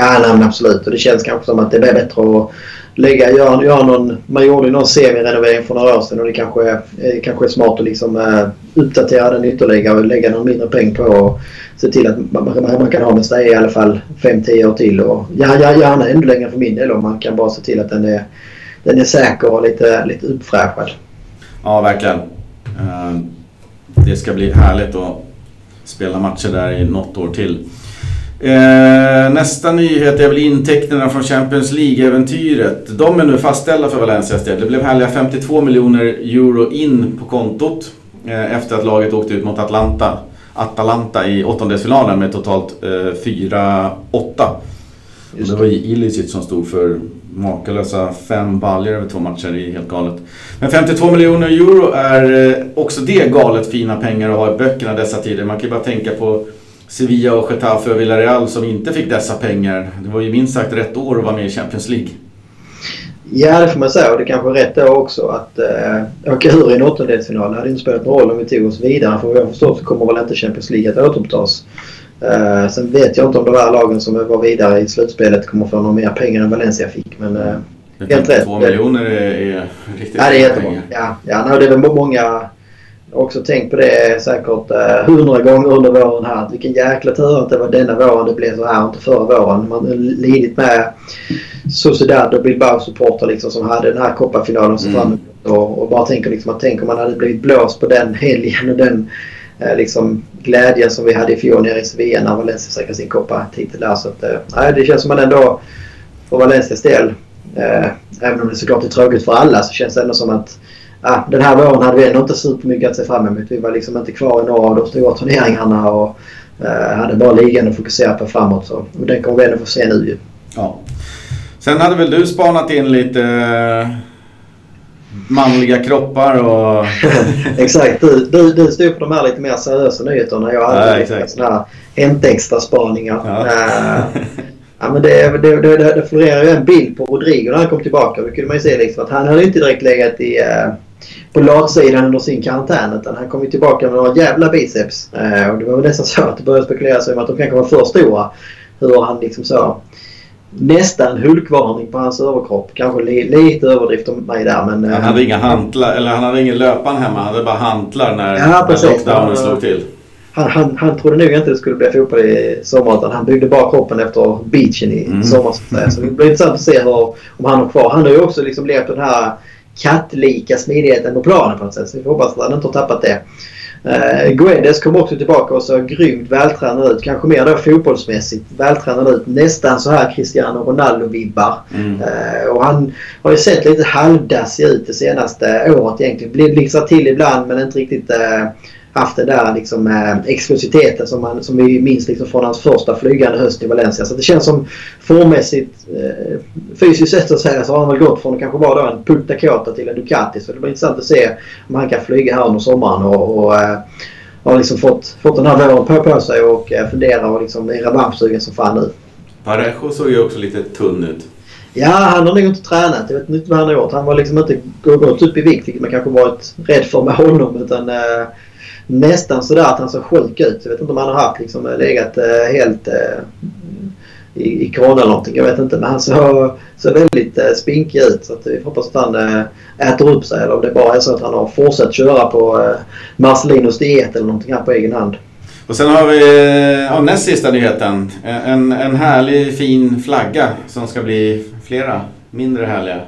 Ja, nej, men absolut. Och det känns kanske som att det är bättre att lägga, göra, göra någon... Man gjorde ju någon semirenovering för några år sedan och det kanske, är, eh, kanske är smart att liksom, uh, uppdatera den ytterligare och lägga någon mindre peng på och se till att man, man, man kan ha den sig i alla fall 5-10 år till. Och, ja, ja, gärna ännu längre för min del om man kan bara se till att den är, den är säker och lite, lite uppfräschad. Ja, verkligen. Eh, det ska bli härligt att spela matcher där i något år till. Eh, nästa nyhet är väl intäkterna från Champions League-äventyret. De är nu fastställda för Valencias del. Det blev härliga 52 miljoner euro in på kontot eh, efter att laget åkte ut mot Atlanta. Atalanta i åttondelsfinalen med totalt eh, 4-8. Det var Ilicic som stod för makalösa fem baljor över två matcher. Det är helt galet. Men 52 miljoner euro är eh, också det galet fina pengar att ha i böckerna dessa tider. Man kan ju bara tänka på Sevilla och Getafe och Villarreal som inte fick dessa pengar. Det var ju minst sagt rätt år att vara med i Champions League. Ja, det får man säga. Och det kanske är rätt då också att äh, åka ur i en åttondelsfinal. Det hade inte spelat någon roll om vi tog oss vidare. För vad jag förstår så kommer väl inte Champions League att återupptas. Uh, sen vet jag inte om de här lagen som var vidare i slutspelet kommer få några mer pengar än Valencia fick. Men uh, helt rätt. 2 miljoner är, är riktigt Ja, det är jättebra. Ja, ja, no, det är väl många också tänkt på det säkert eh, hundra uh, gånger under våren här. Vilken jäkla tur att det var denna våren det blev så här inte förra våren. Man har lidit med Sociedad och Bilbao-supportrar liksom, som hade den här kopparfinalen som mm. fram och, och bara tänker liksom att tänk om man hade blivit blåst på den helgen och den eh, liksom glädjen som vi hade i fjol nere i Sevilla när Valencia säkrade sin koppartitel där. Så att, eh, det känns som man ändå för Valencias del, eh, även om det såklart är tråkigt för alla, så känns det ändå som att ja, den här våren hade vi ändå inte supermycket att se fram emot. Vi var liksom inte kvar i några av de stora turneringarna och eh, hade bara ligan att fokusera på framåt. Så, och den kommer vi ändå få se nu ju. Ja. Sen hade väl du spanat in lite eh, manliga kroppar och... (laughs) exakt. Du, du, du stod för de här lite mer seriösa nyheterna. Jag hade ja, lite sådana här hämtextra spaningar. Ja. Uh, Ja, men det, det, det, det florerar ju en bild på Rodrigo när han kom tillbaka. Då kunde man ju se liksom att han hade inte direkt legat i, uh, på latsidan under sin karantän. Utan han kom ju tillbaka med några jävla biceps. Uh, och det var väl nästan så att det började spekuleras om att de kanske var för stora. Hur han liksom så nästan hulkvarning på hans överkropp. Kanske li, lite överdrift om mig där men... Han hade inga hantlar, eller han hade ingen löpan hemma. Han hade bara hantlar när, ja, när lockdownen slog till han, han, han trodde nog inte det skulle bli fotboll i sommar utan han byggde bara kroppen efter beachen i mm. sommar. Så, så det blir intressant att se hur, om han har kvar. Han har ju också liksom levt den här kattlika smidigheten på planen på något sätt. Så vi får hoppas att han inte har tappat det. Uh, Guedes kom också tillbaka och såg grymt vältränad ut. Kanske mer då fotbollsmässigt vältränad ut. Nästan så här Cristiano Ronaldo-vibbar. Mm. Uh, och han har ju sett lite halvdassig ut det senaste året egentligen. Blixtrar till ibland men inte riktigt uh, haft den där liksom, eh, exklusiviteten som, man, som vi minns liksom från hans första flygande höst i Valencia. Så det känns som formmässigt, eh, fysiskt sett att säga, så har han väl gått från att kanske vara en Punta Cota till en Ducati. Så det blir intressant att se om han kan flyga här under sommaren och, och eh, har liksom fått, fått den här våren på, på sig och eh, funderar och liksom är rabarbersugen som fan nu. Parejo såg ju också lite tunn ut. Ja, han har nog inte tränat. Jag vet inte vad han har gjort. Han var liksom inte gått upp i vikt, vilket man kanske varit rädd för med honom. Utan, eh, nästan sådär att han såg sjuk ut. Jag vet inte om han har haft liksom legat eh, helt eh, i, i corona eller någonting. Jag vet inte. Men han såg, såg väldigt eh, spinkig ut. Så att vi hoppas att han eh, äter upp sig. Eller om det bara är så att han har fortsatt köra på eh, Marcelinos diet eller någonting här på egen hand. Och sen har vi ja, näst sista nyheten. En, en härlig fin flagga som ska bli flera mindre härliga.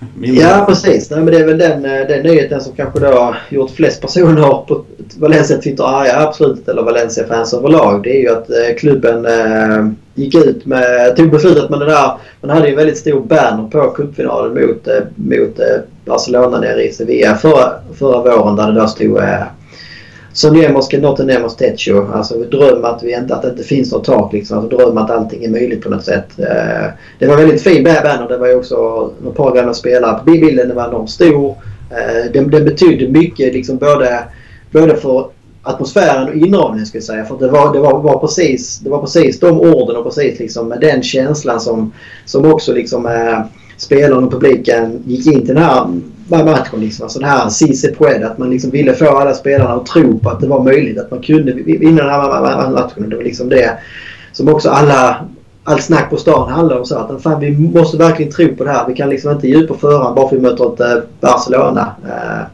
(laughs) Ja precis. Nej, men det är väl den, eh, den nyheten som kanske då har gjort flest personer på Valencia Twitter ah, arga absolut eller Valencia-fans överlag. Det är ju att eh, klubben eh, gick ut med, tog beslutet med det där. Man hade ju en väldigt stor banner på cupfinalen mot, eh, mot eh, Barcelona nere i Sevilla förra, förra våren där det då stod eh, Sognemos que no tenemos techo. Alltså dröm att, vi inte, att det inte finns något tak. Liksom. Alltså, dröm att allting är möjligt på något sätt. Eh, det var väldigt fin banner. Det var ju också ett par gamla spelare på bilden. Den var enormt stor. Eh, den, den betydde mycket liksom både, både för atmosfären och inramningen skulle jag säga. För det var, det var, var, precis, det var precis de orden och precis liksom med den känslan som, som också liksom eh, spelarna och publiken gick in till den här matchen. Liksom. Alltså den här Cise Pued, eh, att man liksom ville få alla spelarna att tro på att det var möjligt. Att man kunde vinna den här matchen. Det var liksom det som också alla, allt snack på stan handlar om så att fan, vi måste verkligen tro på det här. Vi kan liksom inte ge på förhand bara för att vi möter ett eh, Barcelona. Eh,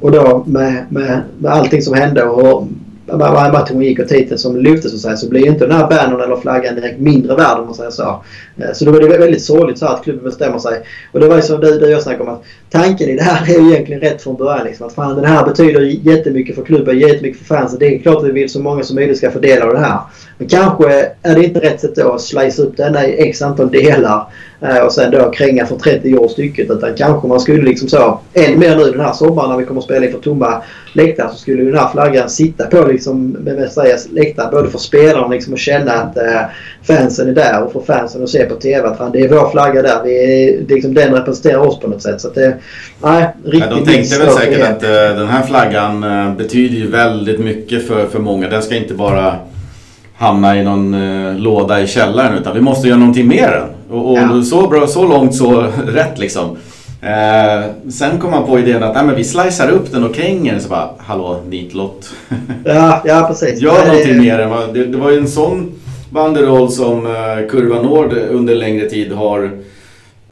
och då med, med, med allting som hände och varje ton gick och titeln som lyftes så, så blir ju inte den här bannern eller flaggan direkt mindre värd om man säger så. Eh, så då var det väldigt sorgligt så att klubben bestämmer sig. Och det var ju som du, du och jag snackade om att tanken i det här (laughs) är ju egentligen rätt från början. Liksom, att fan den här betyder jättemycket för klubben, jättemycket för fansen. Det är klart att vi vill så många som möjligt ska få del av det här. Men kanske är det inte rätt sätt då att slice upp denna i x antal delar eh, och sen då kränga för 30 år stycket. Utan kanske man skulle liksom så, än mer nu den här sommaren när vi kommer att spela inför tomma läktare så skulle den här flaggan sitta på liksom med Mestreas läktare. Både för spelarna liksom att känna att eh, fansen är där och för fansen att se på TV att det är vår flagga där. Vi är, liksom, den representerar oss på något sätt. Så det, nej, riktigt ja, de tänkte väl säkert att uh, den här flaggan uh, betyder ju väldigt mycket för, för många. Den ska inte bara hamna i någon uh, låda i källaren utan vi måste göra någonting med den. Och, och ja. så, bra, så långt så (laughs) rätt liksom. Eh, sen kom man på idén att nej, men vi slicear upp den och kränger den så bara Hallå nitlott. ja, ja precis. (laughs) Gör någonting mer än vad, det, det var ju en sån banderoll som uh, Kurva Nord under längre tid har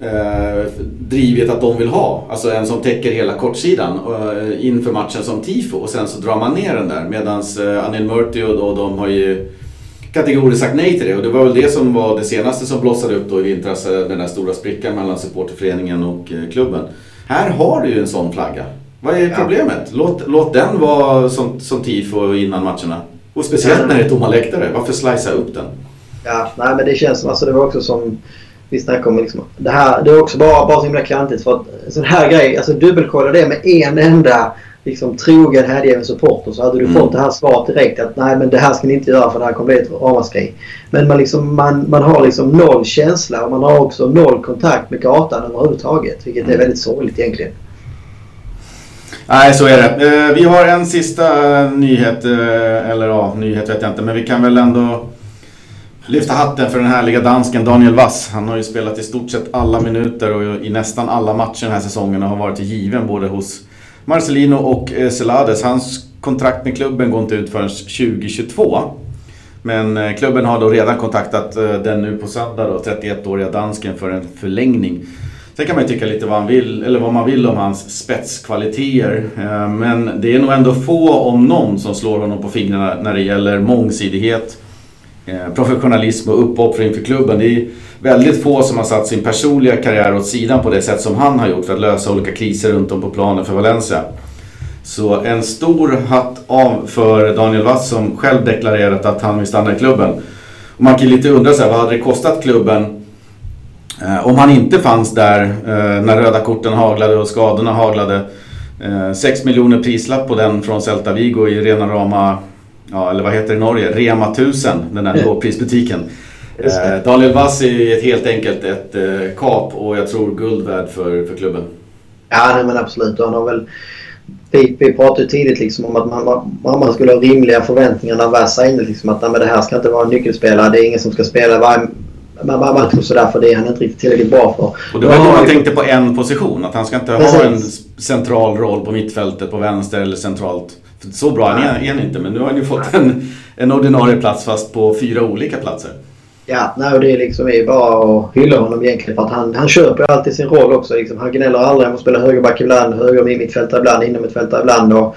uh, drivit att de vill ha. Alltså en som täcker hela kortsidan uh, inför matchen som tifo och sen så drar man ner den där. Medans uh, Anil Murti och, och de har ju kategoriskt sagt nej till det och det var väl det som var det senaste som blossade upp då i vintras, den där stora sprickan mellan supporterföreningen och klubben. Här har du ju en sån flagga. Vad är problemet? Låt, låt den vara som, som tifo innan matcherna. Och speciellt när det är tomma läktare. Varför slicea upp den? Ja, nej men det känns som, alltså det var också som vi snackade om liksom, det här, det är också bara, bara så himla klantigt för att sån här grej, alltså dubbelkolla det med en enda liksom trogen hängiven supporter så hade du mm. fått det här svaret direkt att nej men det här ska ni inte göra för det här kommer bli ett ramaskri. Men man, liksom, man, man har liksom noll känsla och man har också noll kontakt med gatan överhuvudtaget. Vilket mm. är väldigt sorgligt egentligen. Nej, så är det. Eh, vi har en sista nyhet, eh, eller ja, nyhet vet jag inte, men vi kan väl ändå lyfta hatten för den härliga dansken Daniel Wass. Han har ju spelat i stort sett alla minuter och i nästan alla matcher den här säsongen och har varit given både hos Marcelino och eh, Celades. Hans kontrakt med klubben går inte ut förrän 2022. Men klubben har då redan kontaktat den nu på söndag då, 31-åriga dansken för en förlängning. Sen kan man ju tycka lite vad, han vill, eller vad man vill om hans spetskvaliteter. Eh, men det är nog ändå få, om någon, som slår honom på fingrarna när det gäller mångsidighet, eh, professionalism och uppoffring för klubben. Det är väldigt få som har satt sin personliga karriär åt sidan på det sätt som han har gjort för att lösa olika kriser runt om på planen för Valencia. Så en stor hatt av för Daniel Wass som själv deklarerat att han vill stanna i klubben. Och man kan lite undra så här, vad hade det kostat klubben om han inte fanns där eh, när röda korten haglade och skadorna haglade. 6 eh, miljoner prislapp på den från Celta Vigo i rena rama, ja, eller vad heter det i Norge, Rema 1000, den där lågprisbutiken. (laughs) Daniel Vass är helt enkelt ett kap och jag tror guld värd för, för klubben. Ja, nej, men absolut. Han har väl, vi, vi pratade ju tidigt liksom om att man, man, skulle ha rimliga förväntningar när Vass är inne. Liksom att nej, men det här ska inte vara en nyckelspelare. Det är ingen som ska spela varje man bara och sådär för det är han inte riktigt tillräckligt bra för. Och det var då man tänkte på en position. Att han ska inte Precis. ha en central roll på mittfältet på vänster eller centralt. För så bra är han inte men nu har han ju fått en, en ordinarie plats fast på fyra olika platser. Ja, nej, och det är liksom är bara att hylla honom egentligen för att han, han köper alltid sin roll också. Liksom, han gnäller aldrig. Han får spela högerback ibland, höger mittfältare ibland, inom mittfältare ibland. Och,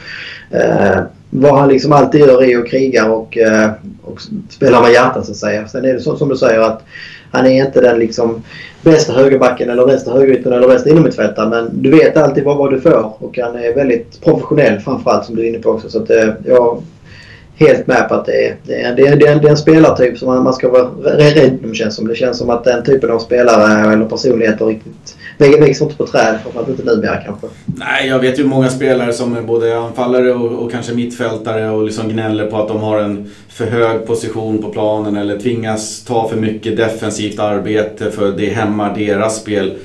eh, vad han liksom alltid gör är att kriga och, eh, och spela med hjärtat så att säga. Sen är det så, som du säger att han är inte den liksom bästa högerbacken eller bästa högeryttern eller bästa innermittfältaren. Men du vet alltid vad, vad du får och han är väldigt professionell framförallt som du är inne på också. Så att, eh, jag helt med på att det är, det är, det är, det är, en, det är en spelartyp som man, man ska vara rädd om känns som. Det känns som att den typen av spelare eller personligheter riktigt växer inte på träd. Framförallt inte numera kanske. Nej, jag vet ju många spelare som är både anfallare och, och, kanske mittfältare och liksom gnäller på att de har en för hög position på planen eller tvingas ta för mycket defensivt arbete för det hämmar deras spel.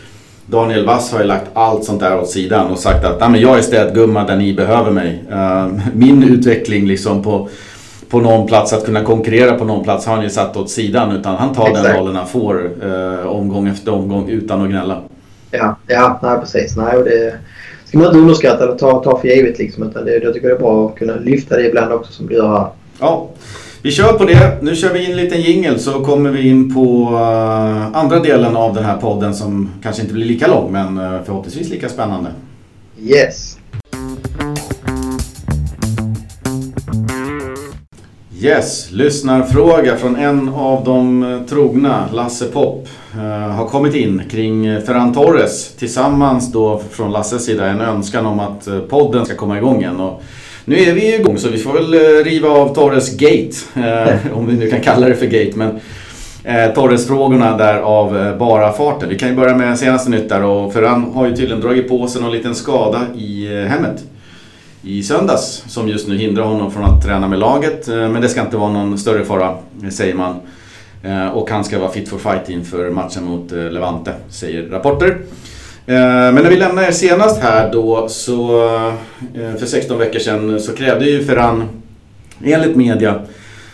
Daniel Wass har ju lagt allt sånt där åt sidan och sagt att men jag är städgumma där ni behöver mig. Uh, min utveckling liksom på, på någon plats, att kunna konkurrera på någon plats har han ju satt åt sidan. Utan han tar Exakt. den rollen han får uh, omgång efter omgång utan att gnälla. Ja, ja nej, precis. Nej, och det ska man inte underskatta eller ta, ta för givet. Liksom, utan det, jag tycker det är bra att kunna lyfta det ibland också som du gör här. Ja. Vi kör på det. Nu kör vi in en liten jingel så kommer vi in på uh, andra delen av den här podden som kanske inte blir lika lång men uh, förhoppningsvis lika spännande. Yes. Yes, lyssnarfråga från en av de eh, trogna, Lasse Popp, eh, har kommit in kring eh, Ferran Torres. Tillsammans då från Lasses sida en önskan om att podden ska komma igång igen. Och nu är vi igång så vi får väl riva av Torres Gate. (laughs) Om vi nu kan kalla det för Gate. Men eh, Torres-frågorna där av bara farten. Vi kan ju börja med senaste nytt där. Och Ferran har ju tydligen dragit på sig någon liten skada i hemmet. I söndags som just nu hindrar honom från att träna med laget. Eh, men det ska inte vara någon större fara eh, säger man. Eh, och han ska vara fit for fight inför matchen mot Levante säger rapporter. Men när vi lämnade er senast här då så för 16 veckor sedan så krävde ju Ferran enligt media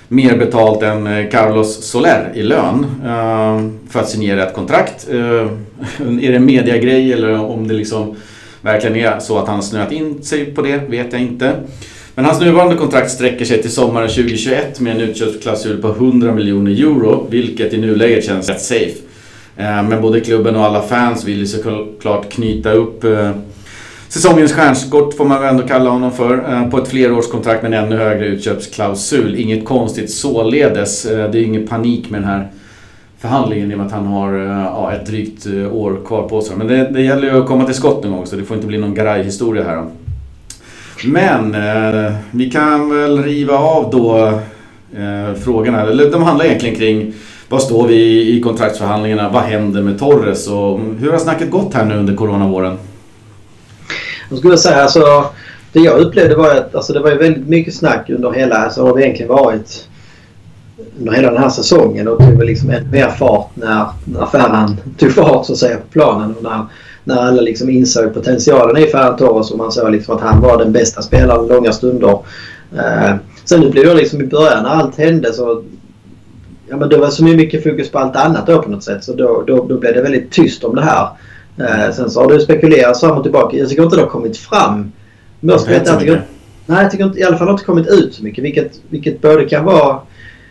mer betalt än Carlos Soler i lön för att signera ett kontrakt. (laughs) Är det en mediagrej eller om det liksom verkligen är så att han snöat in sig på det vet jag inte. Men hans nuvarande kontrakt sträcker sig till sommaren 2021 med en utköpsklausul på 100 miljoner euro, vilket i nuläget känns rätt safe. Eh, men både klubben och alla fans vill ju såklart knyta upp eh, säsongens stjärnskott får man väl ändå kalla honom för. Eh, på ett flerårskontrakt med en ännu högre utköpsklausul. Inget konstigt således. Det är ingen panik med den här förhandlingen i och med att han har eh, ja, ett drygt eh, år kvar på sig. Men det, det gäller ju att komma till skott någon gång så det får inte bli någon garaj-historia här. Men eh, vi kan väl riva av då eh, frågorna. Eller de handlar egentligen kring vad står vi i kontraktsförhandlingarna? Vad händer med Torres? Och hur har snacket gått här nu under coronavåren? Jag skulle säga alltså, det jag upplevde var att alltså, det var väldigt mycket snack under hela, alltså har det egentligen varit under hela den här säsongen och tog liksom ännu mer fart när, när Ferran tog fart så att säga på planen och när, när alla liksom insåg potentialen i Ferran Torres och man såg liksom att han var den bästa spelaren långa stunder. Eh, sen nu blev det liksom i början när allt hände så ja, men det var så mycket fokus på allt annat då på något sätt. Så då, då, då blev det väldigt tyst om det här. Eh, sen så har det spekulerats fram och tillbaka. Jag tycker inte det har kommit fram. Men jag inte, jag tycker, nej, jag tycker inte, i alla fall inte kommit ut så mycket. Vilket, vilket både kan vara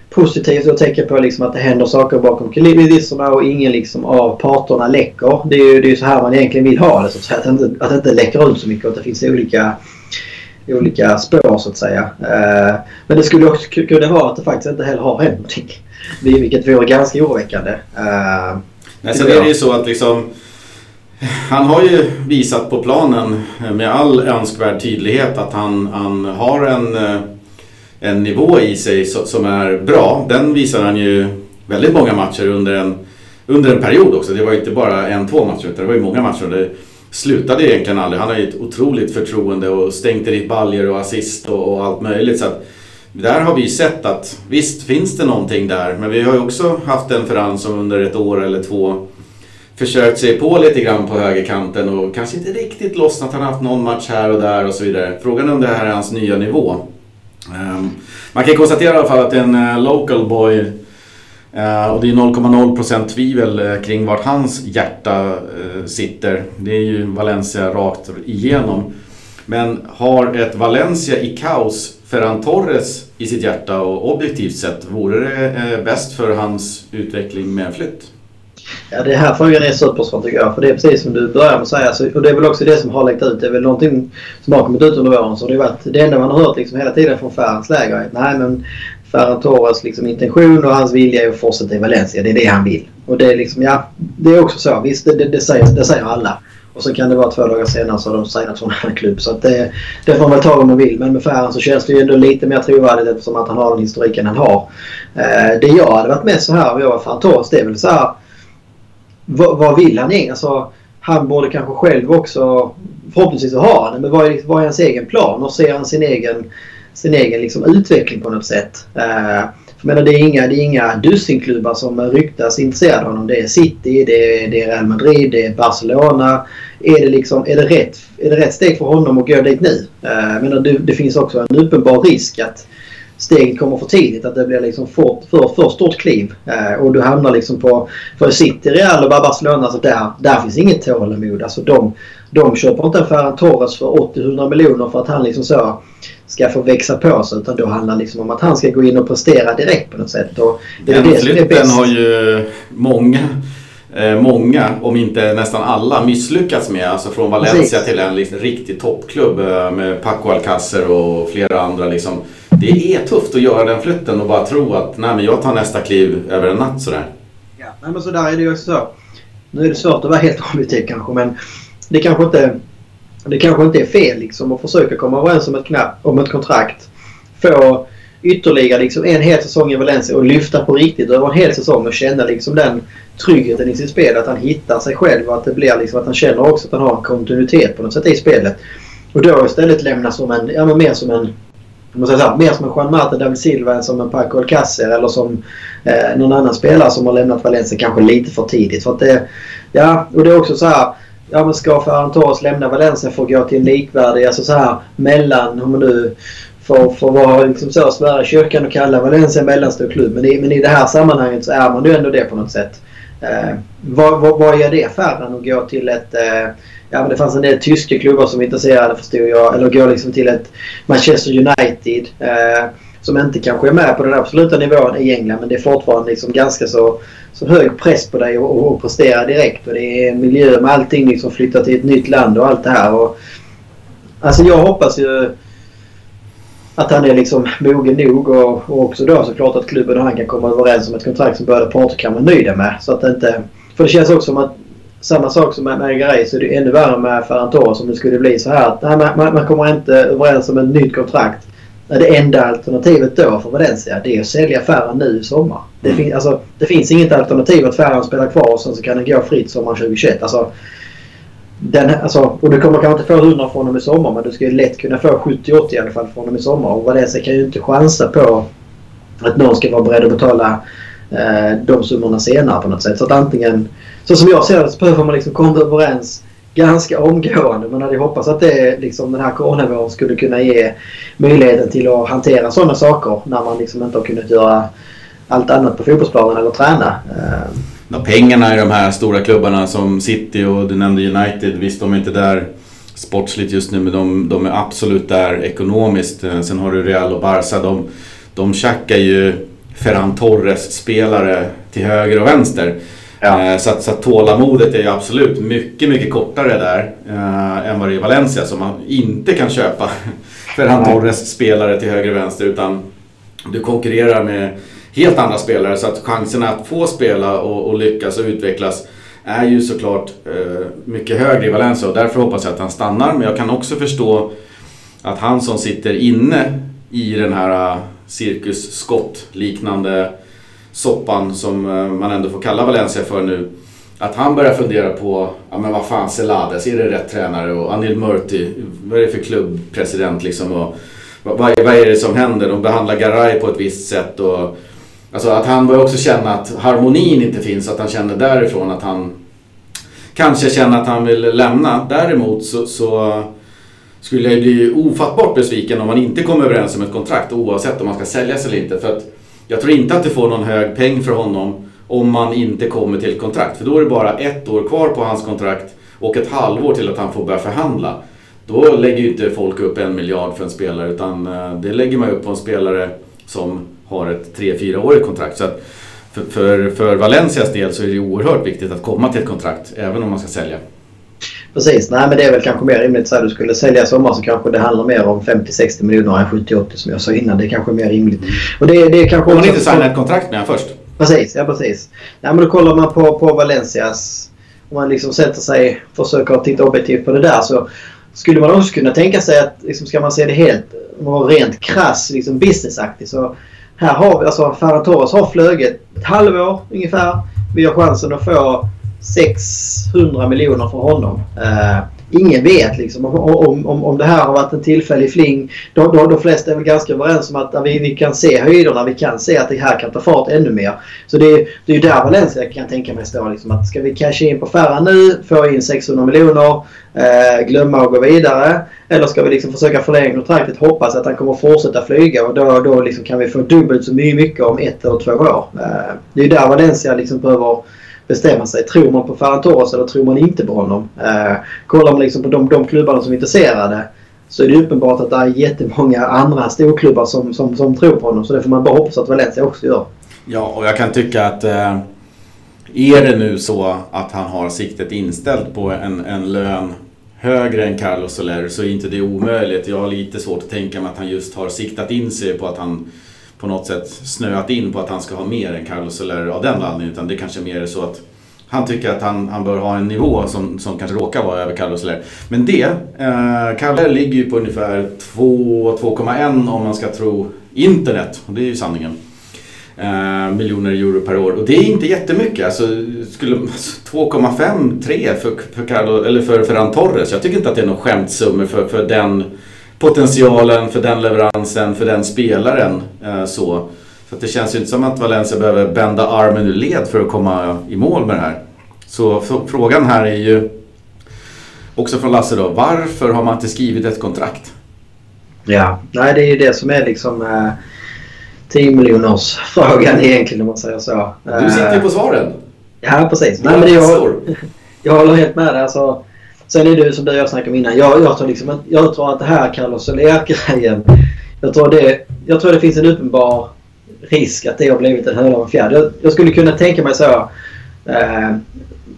positivt och tecken på liksom att det händer saker bakom kulisserna och ingen liksom av parterna läcker. Det är ju det är så här man egentligen vill ha det. Så att, det inte, att det inte läcker ut så mycket och att det finns olika olika spår så att säga. Eh, men det skulle också kunna vara att det faktiskt inte heller har hänt någonting. Vilket vore ganska oroväckande. Eh, Nej, sen är det ju så att liksom han har ju visat på planen med all önskvärd tydlighet att han, han har en, eh, en nivå i sig som är bra. Den visar han ju väldigt många matcher under en, under en period också. Det var ju inte bara en, två matcher utan det var ju många matcher. Det slutade egentligen aldrig. Han har ju ett otroligt förtroende och stänkte dit baljer och assist och, och allt möjligt. Så att, där har vi sett att visst finns det någonting där men vi har ju också haft en Ferran som under ett år eller två försökt sig på lite grann på högerkanten och kanske inte riktigt lossnat. Han har haft någon match här och där och så vidare. Frågan är om det här är hans nya nivå. Ehm, man kan konstatera i alla fall att en eh, local boy eh, och det är 0,0% tvivel eh, kring vart hans hjärta sitter. Det är ju Valencia rakt igenom. Men har ett Valencia i kaos Ferran Torres i sitt hjärta och objektivt sett, vore det bäst för hans utveckling med en flytt? Ja, det här frågan är supersvår tycker jag. För det är precis som du börjar med att säga. och det är väl också det som har läckt ut. Det är väl någonting som har kommit ut under våren. Så det, varit, det enda man har hört liksom hela tiden från Ferrans läger är att nej men Ferran Torres liksom intention och hans vilja är att fortsätta i Valencia. Det är det han vill. Och det är liksom, ja, det är också så. Visst, det, det, det, säger, det säger alla. Och så kan det vara två dagar senare så har de signat från en annan klubb. Så att det, det får man väl ta om man vill. Men med Ferran så känns det ju ändå lite mer trovärdigt eftersom att han har den historiken han har. Eh, det jag hade varit med så här om jag var Ferran Torres det är väl så här. Vad, vad vill han egentligen? Alltså, han borde kanske själv också, förhoppningsvis så har han det, men vad är, vad är hans egen plan? Och ser han sin egen, sin egen liksom utveckling på något sätt? Eh, för menar, det, är inga, det är inga dussinklubbar som ryktas intresserade av honom. Det är City, det är, det är Real Madrid, det är Barcelona. Är det, liksom, är, det rätt, är det rätt steg för honom att gå dit nu? Eh, menar, det, det finns också en uppenbar risk att steget kommer för tidigt. Att det blir liksom för, för, för stort kliv. Uh, och du hamnar liksom på... För City, Real och Barcelona, alltså där, där finns inget tålamod. Alltså de, de köper inte en Ferran Torres för 80-100 miljoner för att han liksom så ska få växa på sig utan då handlar det liksom om att han ska gå in och prestera direkt på något sätt. Och det Den flytten har ju många eh, många, om inte nästan alla, misslyckats med. Alltså från Valencia Precis. till en liksom, riktig toppklubb eh, med Paco Alcacer och flera andra. Liksom. Det är tufft att göra den flytten och bara tro att nej, men jag tar nästa kliv över en natt sådär. Ja, nej men sådär är det ju också så. Nu är det svårt att vara helt objektiv kanske men det kanske inte, det kanske inte är fel liksom att försöka komma överens om ett, knapp, om ett kontrakt. Få ytterligare liksom en hel säsong i Valencia och lyfta på riktigt över en hel säsong och känna liksom den tryggheten i sitt spel. Att han hittar sig själv och att det blir liksom att han känner också att han har en kontinuitet på något sätt i spelet. Och då istället lämna som en, ja men mer som en man säger så här, mer som en Juan Marta David Silva än som en Paco Alcacer eller som eh, någon annan spelare som har lämnat Valencia kanske lite för tidigt. För att det, ja, och det är också så här. Ja men ska Ferran Torres lämna Valencia för att gå till en likvärdig, alltså så här mellan, om man nu får, får vara liksom så svära kyrkan och kalla Valencia en mellanstor klubb. Men i, men i det här sammanhanget så är man ju ändå det på något sätt. Eh, vad, vad, vad gör det Ferran att gå till ett... Eh, ja, men det fanns en del tyska klubbar som var intresserade förstod jag. Eller går liksom till ett Manchester United. Eh, som inte kanske är med på den absoluta nivån i England men det är fortfarande liksom ganska så, så hög press på dig att prestera direkt. Och det är en miljö med allting liksom Flytta till ett nytt land och allt det här. Och, alltså jag hoppas ju att han är liksom mogen nog och, och också då såklart att klubben och han kan komma överens om ett kontrakt som båda parter kan vara nöjda med. Så att det inte... För det känns också som att samma sak som med, med Garay så är det ännu värre med Ferran Torres om det skulle bli så här att nej, man, man kommer inte överens om ett nytt kontrakt. Det enda alternativet då för Valencia det är att sälja Ferran nu i sommar. Det, fin, alltså, det finns inget alternativ att Ferran spelar kvar och sen så kan den gå fritt sommaren 2021. Alltså, den, alltså, och du kommer kanske inte få 100 från dem i sommar men du ska ju lätt kunna få 70-80 i alla fall från dem i sommar. Och Valencia kan ju inte chansa på att någon ska vara beredd att betala Eh, de summorna senare på något sätt. Så att antingen, så som jag ser det så behöver man liksom komma överens ganska omgående. Man hade ju hoppats att det, liksom, den här coronavågen skulle kunna ge möjligheten till att hantera sådana saker när man liksom inte har kunnat göra allt annat på fotbollsplanen eller träna. Eh. Ja, pengarna i de här stora klubbarna som City och du nämnde United, visst de är inte där sportsligt just nu men de, de är absolut där ekonomiskt. Eh, sen har du Real och Barca, de, de tjackar ju Ferran Torres-spelare till höger och vänster. Ja. Eh, så, att, så att tålamodet är ju absolut mycket, mycket kortare där äh, än vad det är i Valencia som man inte kan köpa (laughs) Ferran Torres-spelare till höger och vänster utan du konkurrerar med helt andra spelare så att chanserna att få spela och, och lyckas och utvecklas är ju såklart eh, mycket högre i Valencia och därför hoppas jag att han stannar. Men jag kan också förstå att han som sitter inne i den här cirkusskott liknande soppan som eh, man ändå får kalla Valencia för nu. Att han börjar fundera på, ja men vad fan Celades, är det rätt tränare? Och Anil Murti, vad är det för klubbpresident liksom? Och vad, vad, är det som händer? De behandlar Garay på ett visst sätt och Alltså att han börjar också känna att harmonin inte finns, att han känner därifrån att han kanske känner att han vill lämna. Däremot så, så skulle jag bli ofattbart besviken om man inte kommer överens om ett kontrakt oavsett om man ska säljas eller inte. För att jag tror inte att det får någon hög peng för honom om man inte kommer till ett kontrakt. För då är det bara ett år kvar på hans kontrakt och ett halvår till att han får börja förhandla. Då lägger ju inte folk upp en miljard för en spelare utan eh, det lägger man upp på en spelare som har ett 3-4-årigt kontrakt. Så att för, för, för Valencias del så är det oerhört viktigt att komma till ett kontrakt även om man ska sälja. Precis, nej men det är väl kanske mer rimligt så du skulle sälja sommar så kanske det handlar mer om 50-60 miljoner än 70-80 som jag sa innan. Det är kanske mer rimligt. Och det, det är kanske om man inte signar ett kontrakt med honom först. Precis, ja precis. Nej men då kollar man på, på Valencias... Om man liksom sätter sig och försöker titta objektivt på det där så skulle man också kunna tänka sig att liksom, ska man se det helt vara rent krass liksom businessaktigt så här har vi, alltså Ferran Torres har flugit ett halvår ungefär. Vi har chansen att få 600 miljoner för honom. Uh, ingen vet liksom om, om, om det här har varit en tillfällig fling. De, de, de flesta är väl ganska överens om att vi, vi kan se höjderna. Vi kan se att det här kan ta fart ännu mer. Så det, det är ju där Valencia kan tänka mig stå. Liksom, att ska vi casha in på Ferran nu, få in 600 miljoner, eh, glömma och gå vidare. Eller ska vi liksom försöka förlänga kontraktet, hoppas att han kommer fortsätta flyga och då, då liksom kan vi få dubbelt så mycket om ett eller två år. Eh, det är ju där Valencia liksom behöver bestämma sig. Tror man på Ferran Torres eller tror man inte på honom? Eh, kollar man liksom på de, de klubbarna som är intresserade. så är det uppenbart att det är jättemånga andra storklubbar som, som, som tror på honom. Så det får man bara hoppas att Valencia också gör. Ja, och jag kan tycka att eh, är det nu så att han har siktet inställt på en, en lön högre än Carlos Soler så är inte det omöjligt. Jag har lite svårt att tänka mig att han just har siktat in sig på att han på något sätt snöat in på att han ska ha mer än Carlos Soler av den anledningen. Utan det kanske mer är så att han tycker att han, han bör ha en nivå som, som kanske råkar vara över Carlos Soler. Men det, eh, Carlos ligger ju på ungefär 2,1 om man ska tro internet. Och det är ju sanningen. Eh, miljoner euro per år. Och det är inte jättemycket. Alltså, skulle, alltså, 2,5-3 för, för, Carlo, eller för Ferran Torres. Jag tycker inte att det är någon skämtsummor för, för den potentialen, för den leveransen, för den spelaren. Eh, så. Så det känns ju inte som att Valencia behöver bända armen ur led för att komma i mål med det här. Så frågan här är ju också från Lasse då. Varför har man inte skrivit ett kontrakt? Ja, nej det är ju det som är liksom eh, 10 miljoners frågan (laughs) egentligen om man säger så. Du sitter ju på svaren. Ja, precis. Nej, men jag, (laughs) jag håller helt med dig. Alltså, sen är det som du och jag snackade om innan. Jag, jag, tror liksom, jag tror att det här Carlos Soler-grejen. Jag, tror det, jag tror det finns en uppenbar risk att det har blivit en höna och fjärd. Jag, jag, skulle kunna tänka mig så. Eh,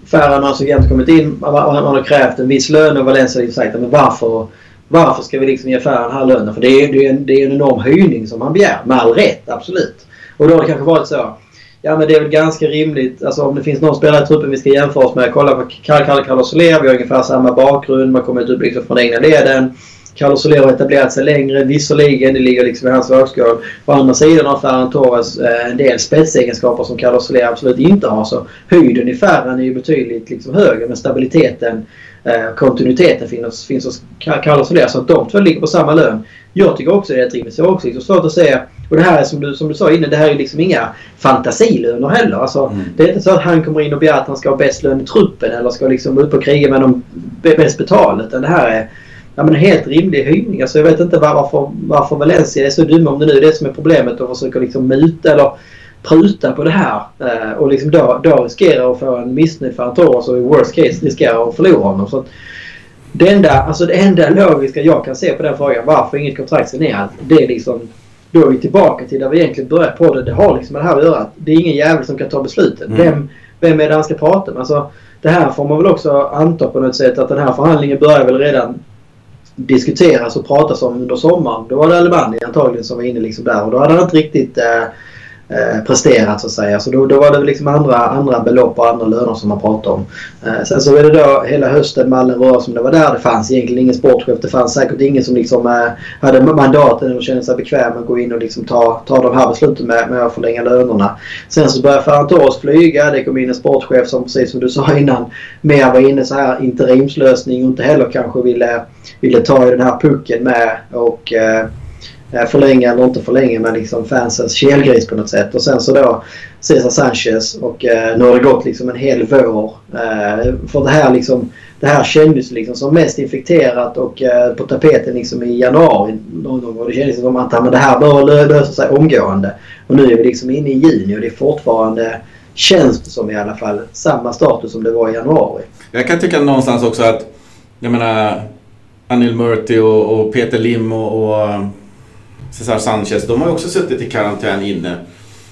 Färre har så kommit in. Man, man har krävt en viss lön och Valencia har sagt men varför varför ska vi liksom ge färre den här lönen? För det är, det, är en, det är en enorm höjning som han begär. Med all rätt, absolut. Och då har det kanske varit så. Ja men det är väl ganska rimligt. Alltså om det finns någon spelare i truppen vi ska jämföra oss med. Kolla på Carl Carlos Soler. Vi har ungefär samma bakgrund. Man kommer upp liksom från egna leden. Carlos Soler har etablerat sig längre. Visserligen, det ligger liksom i hans vågskål. På andra sidan har Ferran Torres eh, en del spetsegenskaper som Carlos Soler absolut inte har. Så höjden i Ferran är ju betydligt liksom högre. Men stabiliteten Eh, kontinuiteten finns, finns hos Carlos och det. Så att de två ligger på samma lön. Jag tycker också det är rimligt. Jag har också liksom svårt att säga. Och det här är som du, som du sa innan. Det här är liksom inga fantasilöner heller. Alltså, mm. Det är inte så att han kommer in och begär att han ska ha bäst lön i truppen. Eller ska liksom upp och kriga med de bäst betalda. Utan det här är ja, men en helt rimlig höjning. Alltså, jag vet inte varför, varför Valencia är så dumma. Om det nu är det som är problemet. Och försöker liksom muta eller pruta på det här eh, och liksom då, då riskerar att få en missnöjd för Torres och i worst case riskerar att förlora honom. Så det, enda, alltså det enda logiska jag kan se på den frågan, varför inget kontrakt signerat, det är liksom då är vi tillbaka till där vi egentligen började på det. Det har liksom med det här att göra. Det är ingen jävel som kan ta besluten. Mm. Vem, vem är det han ska prata med? Alltså, det här får man väl också anta på något sätt att den här förhandlingen börjar väl redan diskuteras och pratas om under sommaren. Då var det Alemani antagligen som var inne liksom där och då hade han inte riktigt eh, eh, presterat så att säga. Så då, då var det liksom andra, andra belopp och andra löner som man pratade om. Eh, sen så var det då hela hösten Mallen rör som det var där. Det fanns egentligen ingen sportchef. Det fanns säkert ingen som liksom eh, hade mandaten och kände sig bekväm att gå in och liksom ta, ta de här besluten med, med att förlänga lönerna. Sen så började Ferrantoros flyga. Det kom in en sportchef som precis som du sa innan mer var inne så här interimslösning och inte heller kanske ville, ville ta i den här pucken med. och Eh, Eh, förlänga eller inte förlänga men liksom fansens kelgris på något sätt. Och sen så då Cesar Sanchez och eh, nu har det gått liksom en hel vår. Eh, för det här liksom det här kändes liksom som mest infekterat och eh, på tapeten liksom i januari någon gång. Och det kändes som att men det här bör lösa sig omgående. Och nu är vi liksom inne i juni och det är fortfarande, känns det som i alla fall, samma status som det var i januari. Jag kan tycka någonstans också att, jag menar, Anil Murti och, och Peter Lim och, och Cesar Sanchez, de har ju också suttit i karantän inne.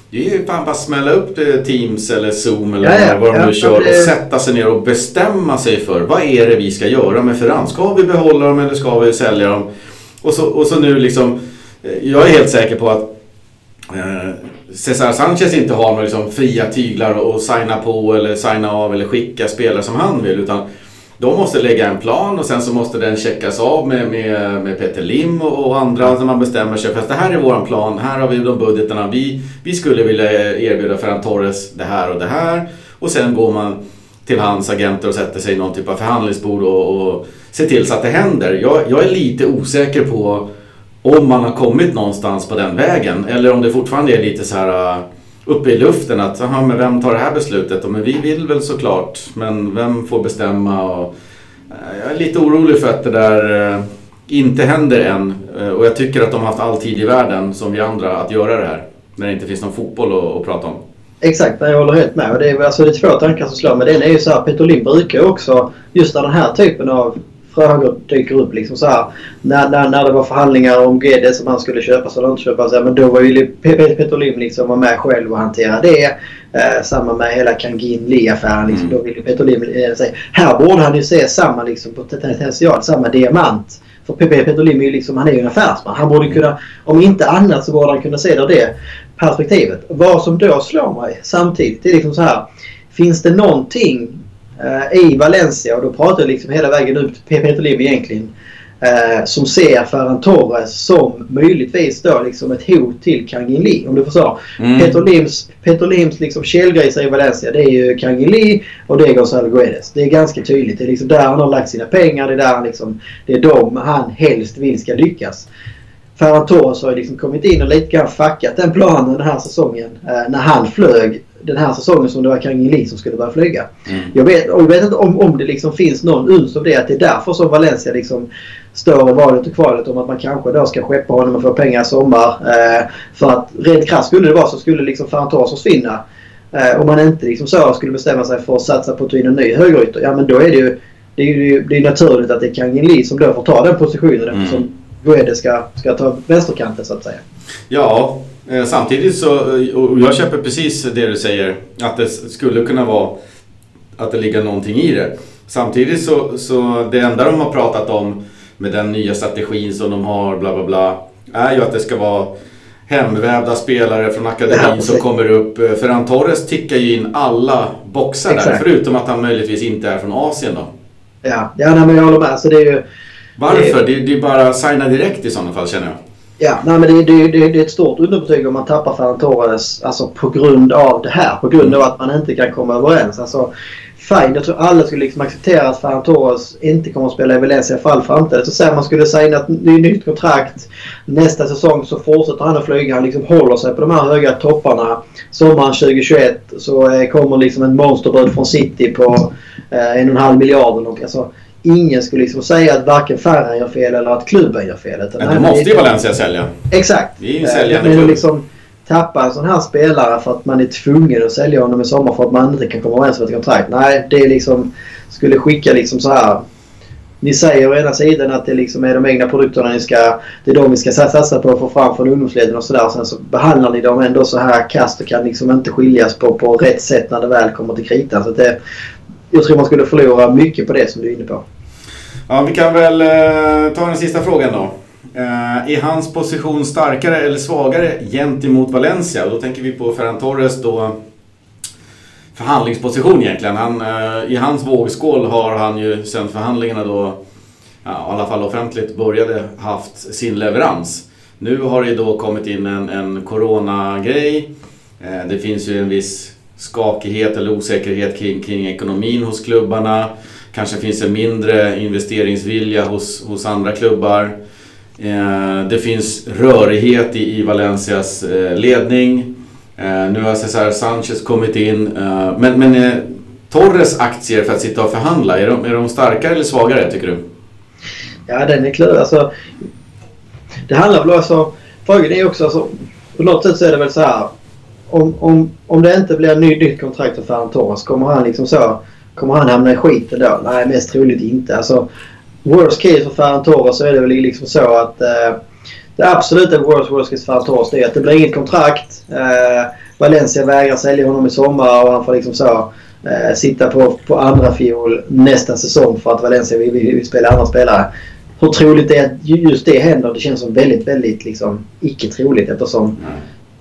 Det är ju fan bara smälla upp det Teams eller Zoom eller ja, ja, vad de nu ja, kör det... och sätta sig ner och bestämma sig för vad är det vi ska göra med Ferran? Ska vi behålla dem eller ska vi sälja dem? Och så, och så nu liksom, eh, jag är helt säker på att eh, Cesar Sanchez inte har några liksom fria tyglar att signa på eller signa av eller skicka spelare som han vill utan de måste lägga en plan och sen så måste den checkas av med, med, med Peter Lim och, andra när man bestämmer sig för att det här är våran plan, här har vi de budgeterna. Vi, vi skulle vilja erbjuda Ferran Torres det här och det här. Och sen går man till hans agenter och sätter sig i någon typ av förhandlingsbord och, och ser till så att det händer. Jag, jag är lite osäker på om man har kommit någonstans på den vägen eller om det fortfarande är lite så här uppe i luften att aha, men vem tar det här beslutet? Och, men vi vill väl såklart, men vem får bestämma? Och, eh, jag är lite orolig för att det där eh, inte händer än. Eh, och jag tycker att de har haft all tid i världen, som vi andra, att göra det här. När det inte finns någon fotboll att, att prata om. Exakt, jag håller helt med. det, är, alltså, det är två tankar som slår mig. Den är ju så här, Peter Lind brukar också, just när den här typen av frågor dyker upp. Liksom så här, när, när, när det var förhandlingar om GD som han skulle köpas eller inte köpas. Ja, men då var ju Peter Lim liksom var med själv och hanterade det. Eh, samma med hela Kangin Lee-affären. Liksom, mm. Då ville Peter Lim eh, säga här borde han ju se samma liksom, potential, samma diamant. För Peter Lim är ju liksom, han är ju en affärsman. Han borde kunna, om inte annat så borde han kunna se det det perspektivet. Vad som då slår mig samtidigt är liksom så här. Finns det någonting i Valencia och då pratar jag liksom hela vägen ut till Peter Lim egentligen. Eh, som ser Ferran Torres som möjligtvis då liksom ett hot till Kangin Lee. Om du förstår. Mm. Peter Lims, Peter Lims liksom källgrisar i Valencia det är ju Kangin Lee och det är Gonzalo Guedes. Det är ganska tydligt. Det är liksom där han har lagt sina pengar. Det är där han liksom, det är de han helst vill ska lyckas. Ferran Torres har ju liksom kommit in och lite grann fuckat den planen den här säsongen. Eh, när han flög den här säsongen som det var Kangin Lee som skulle börja flyga. Mm. Jag, vet, och jag vet inte om, om det liksom finns någon uns av det. Att det är därför som Valencia liksom står i valet och kvalet om att man kanske då ska skeppa honom och få pengar i sommar. Eh, för att rent krasst skulle det vara så skulle liksom Torres försvinna. Eh, om man inte liksom så skulle bestämma sig för att satsa på att ta in en ny högerytter. Ja men då är det ju det är ju det är naturligt att det är Kangin Lee som då får ta den positionen mm. eftersom Guede ska, ska ta vänsterkanten så att säga. Ja, samtidigt så, och jag köper precis det du säger, att det skulle kunna vara att det ligger någonting i det. Samtidigt så, så det enda de har pratat om med den nya strategin som de har, bla bla bla, är ju att det ska vara hemvävda spelare från akademin ja, som kommer upp. Eh, Ferran Torres tickar ju in alla boxar Exakt. där, förutom att han möjligtvis inte är från Asien då. Ja, ja nej, men jag håller med. Så det är ju, Varför? Det, det är bara signa direkt i sådana fall känner jag. Ja, nej, men det, det, det, det är ett stort underbetyg om man tappar Ferran Torres alltså, på grund av det här. På grund av att man inte kan komma överens. Alltså, fine, jag tror alla skulle liksom acceptera att Ferran Torres inte kommer att spela i Valencia för all framtid. Så säger man skulle signa ett nytt kontrakt nästa säsong så fortsätter han att flyga. Han liksom håller sig på de här höga topparna. Sommaren 2021 så eh, kommer liksom en monsterbud från City på eh, en och en halv miljard. Och, alltså, ingen skulle liksom säga att varken Ferran gör fel eller att klubben gör fel. Men då måste ju Valencia sälja. Exakt. Det är ju en säljande klubb. Liksom, tappa en sån här spelare för att man är tvungen att sälja honom i sommar för att man inte kan komma överens om ett kontrakt. Nej, det är liksom... Skulle skicka liksom så här... Ni säger å ena sidan att det liksom är de egna produkterna ni ska... Det är de vi ska satsa på att få fram från ungdomsleden och sådär. Sen så behandlar ni dem ändå så här kast och kan liksom inte skiljas på, på rätt sätt när det väl kommer till kritan. Så det, jag tror man skulle förlora mycket på det som du är inne på. Ja, vi kan väl eh, ta den sista frågan då. Eh, är hans position starkare eller svagare gentemot Valencia? Och då tänker vi på Ferran Torres då förhandlingsposition egentligen. Han, eh, I hans vågskål har han ju sedan förhandlingarna då, ja, i alla fall offentligt började, haft sin leverans. Nu har det då kommit in en, en coronagrej. Eh, det finns ju en viss skakighet eller osäkerhet kring, kring ekonomin hos klubbarna. Kanske finns en mindre investeringsvilja hos, hos andra klubbar. Eh, det finns rörighet i, i Valencias eh, ledning. Eh, nu har Cesar Sanchez kommit in. Eh, men men eh, Torres aktier för att sitta och förhandla, är de, är de starkare eller svagare tycker du? Ja, den är klurig. Alltså, det handlar väl också... Alltså, frågan är också... Alltså, på något sätt så är det väl så här. Om, om, om det inte blir ny, nytt kontrakt för Ferran Torres, kommer han liksom så... Kommer han hamna i skiten då? Nej, mest troligt inte. Alltså, worst case för Ferran Torres så är det väl liksom så att eh, det absoluta worst, worst case för Ferran Torres är att det blir inget kontrakt. Eh, Valencia vägrar sälja honom i sommar och han får liksom så eh, sitta på, på andra fiol nästa säsong för att Valencia vill, vill, vill spela andra spelare. Hur troligt det är att just det händer, det känns som väldigt, väldigt liksom icke troligt eftersom mm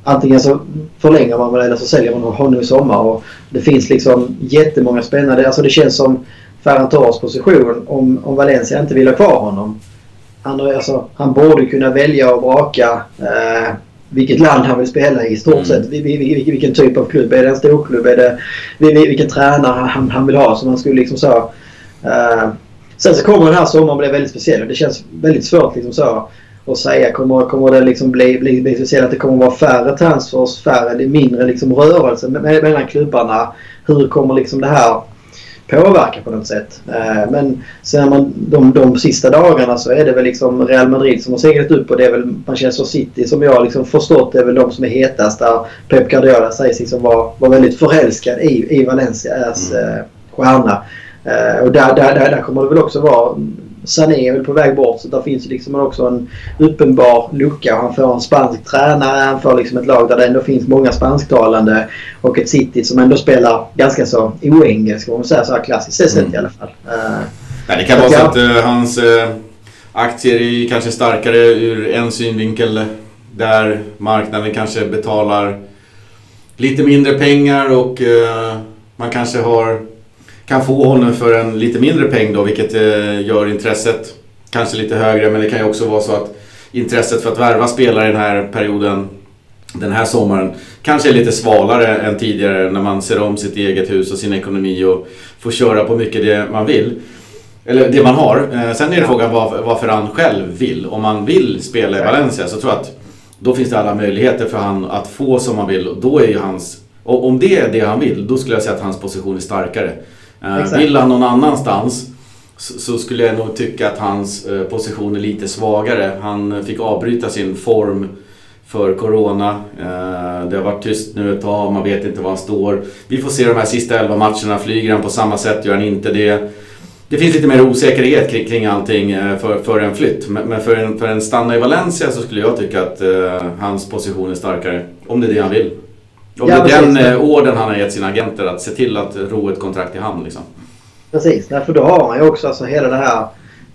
antingen så förlänger man eller så säljer man honom i sommar. Och det finns liksom jättemånga spännande, alltså det känns som Ferran Torres position om, om Valencia inte vill ha kvar honom. Han, alltså, han borde kunna välja och vraka eh, vilket land han vill spela i i stort mm. sett. Vilken typ av klubb. Är det en storklubb? Är det, vilken tränare han, han vill ha? Som han skulle liksom så... Eh, sen så kommer den här sommaren bli väldigt speciell. Det känns väldigt svårt liksom så att säga. Kommer, kommer det liksom bli, bli, bli speciellt att det kommer vara färre transfers, färre, mindre liksom rörelse mellan klubbarna? Hur kommer liksom det här påverka på något sätt. Eh, men sen man, de, de sista dagarna så är det väl liksom Real Madrid som har seglat upp och det är väl Manchester City som jag liksom förstått är väl de som är hetast där Pep Guardiola sägs liksom vara, vara väldigt förälskad i, i Valencias mm. stjärna. Eh, och där, där, där, där kommer det väl också vara Sané är väl på väg bort så där finns liksom också en uppenbar lucka. Han får en spansk tränare, han får liksom ett lag där det ändå finns många spansktalande och ett City som ändå spelar ganska så oengelskt om man säger så här klassiskt sett mm. i alla fall. Nej, det kan vara så att uh, hans uh, aktier är kanske starkare ur en synvinkel där marknaden kanske betalar lite mindre pengar och man kanske har kan få honom för en lite mindre peng då, vilket eh, gör intresset kanske lite högre. Men det kan ju också vara så att intresset för att värva spelare i den här perioden, den här sommaren, kanske är lite svalare än tidigare när man ser om sitt eget hus och sin ekonomi och får köra på mycket det man vill. Eller det man har. Eh, sen är det frågan varför han själv vill. Om man vill spela i Valencia så tror jag att då finns det alla möjligheter för han att få som han vill. Och då är ju hans, och om det är det han vill, då skulle jag säga att hans position är starkare. Exakt. Vill han någon annanstans så skulle jag nog tycka att hans eh, position är lite svagare. Han fick avbryta sin form för Corona. Eh, det har varit tyst nu ett tag, man vet inte var han står. Vi får se de här sista 11 matcherna. Flyger han på samma sätt? Gör han inte det? Det finns lite mer osäkerhet kring, kring allting eh, för, för en flytt. Men för en, för en stanna i Valencia så skulle jag tycka att hans position är starkare. Om det är det han vill. Ja, det är den eh, orden han har gett sina agenter att se till att ro ett kontrakt i hamn. Liksom. Precis, Nej, för då har han ju också alltså hela det här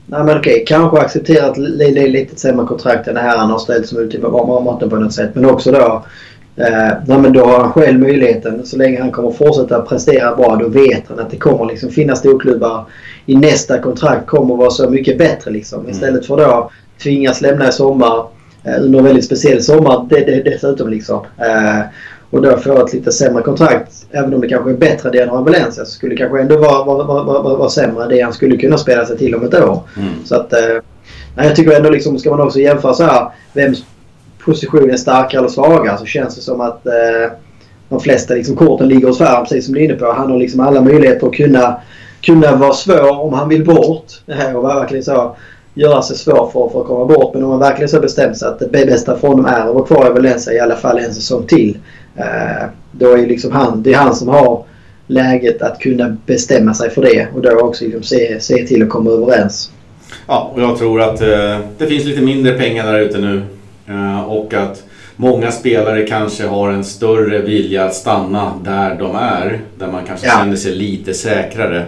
Nej men okej, kanske accepterat lite, lite sämre kontrakt än det här han har ställt som ultimatum på något sätt. Men också då, eh, nej, men då har han själv möjligheten. Så länge han kommer fortsätta prestera bra då vet han att det kommer liksom finnas storklubbar i nästa kontrakt kommer vara så mycket bättre liksom. Mm. Istället för då tvingas lämna i sommar eh, under en väldigt speciell sommar det, det, dessutom liksom. Eh, och då får ett lite sämre kontrakt. Även om det kanske är bättre än han Valencia så skulle det kanske ändå vara, vara, vara, vara, vara sämre det han skulle kunna spela sig till om ett år. Mm. Så att, eh, jag tycker ändå liksom, ska man också jämföra så här, vems position är starkare eller svagare så känns det som att eh, de flesta liksom, korten ligger hos Ferran precis som du är inne på. Han har liksom alla möjligheter att kunna, kunna vara svår om han vill bort. Och verkligen så göra sig svår för, för att komma bort. Men om man verkligen så bestämt sig att det bästa för honom är att vara kvar i Valencia i alla fall en säsong till. Eh, då är liksom han, det är han som har läget att kunna bestämma sig för det och då också liksom se, se till att komma överens. Ja, och jag tror att eh, det finns lite mindre pengar där ute nu eh, och att många spelare kanske har en större vilja att stanna där de är. Där man kanske ja. känner sig lite säkrare.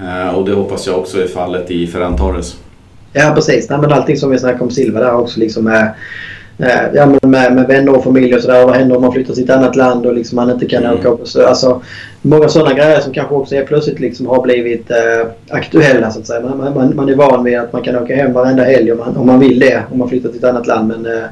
Eh, och det hoppas jag också är fallet i Ferran Torres. Ja precis. Nej, men allting som vi snackade om Silva där också liksom är ja, men med, med vänner och familj och sådär. Vad händer om man flyttar till ett annat land och liksom man inte kan mm. åka upp? Så, alltså, många sådana grejer som kanske också är plötsligt liksom har blivit eh, aktuella så att säga. Man, man, man, är van vid att man kan åka hem varenda helg om man, om man vill det. Om man flyttar till ett annat land. Men eh,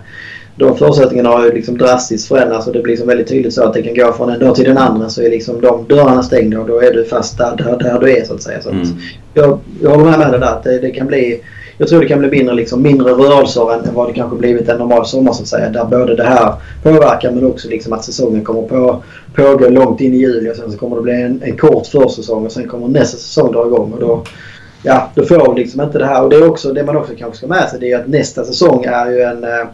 de förutsättningarna har ju liksom drastiskt förändrats och det blir liksom väldigt tydligt så att det kan gå från en dag till den andra så är liksom de dörrarna stängda och då är du fast där, där, där du är så att säga. Så att mm. jag, jag håller med det där att det, det kan bli jag tror det kan bli mindre, liksom, mindre rörelser än vad det kanske blivit en normal sommar så att säga. Där både det här påverkar men också liksom att säsongen kommer på, pågå långt in i juli och sen så kommer det bli en, en kort försäsong och sen kommer nästa säsong dra igång. Och då, ja, då får vi liksom inte det här. Och det, är också, det man också kanske ska med sig det är att nästa säsong är ju en eh,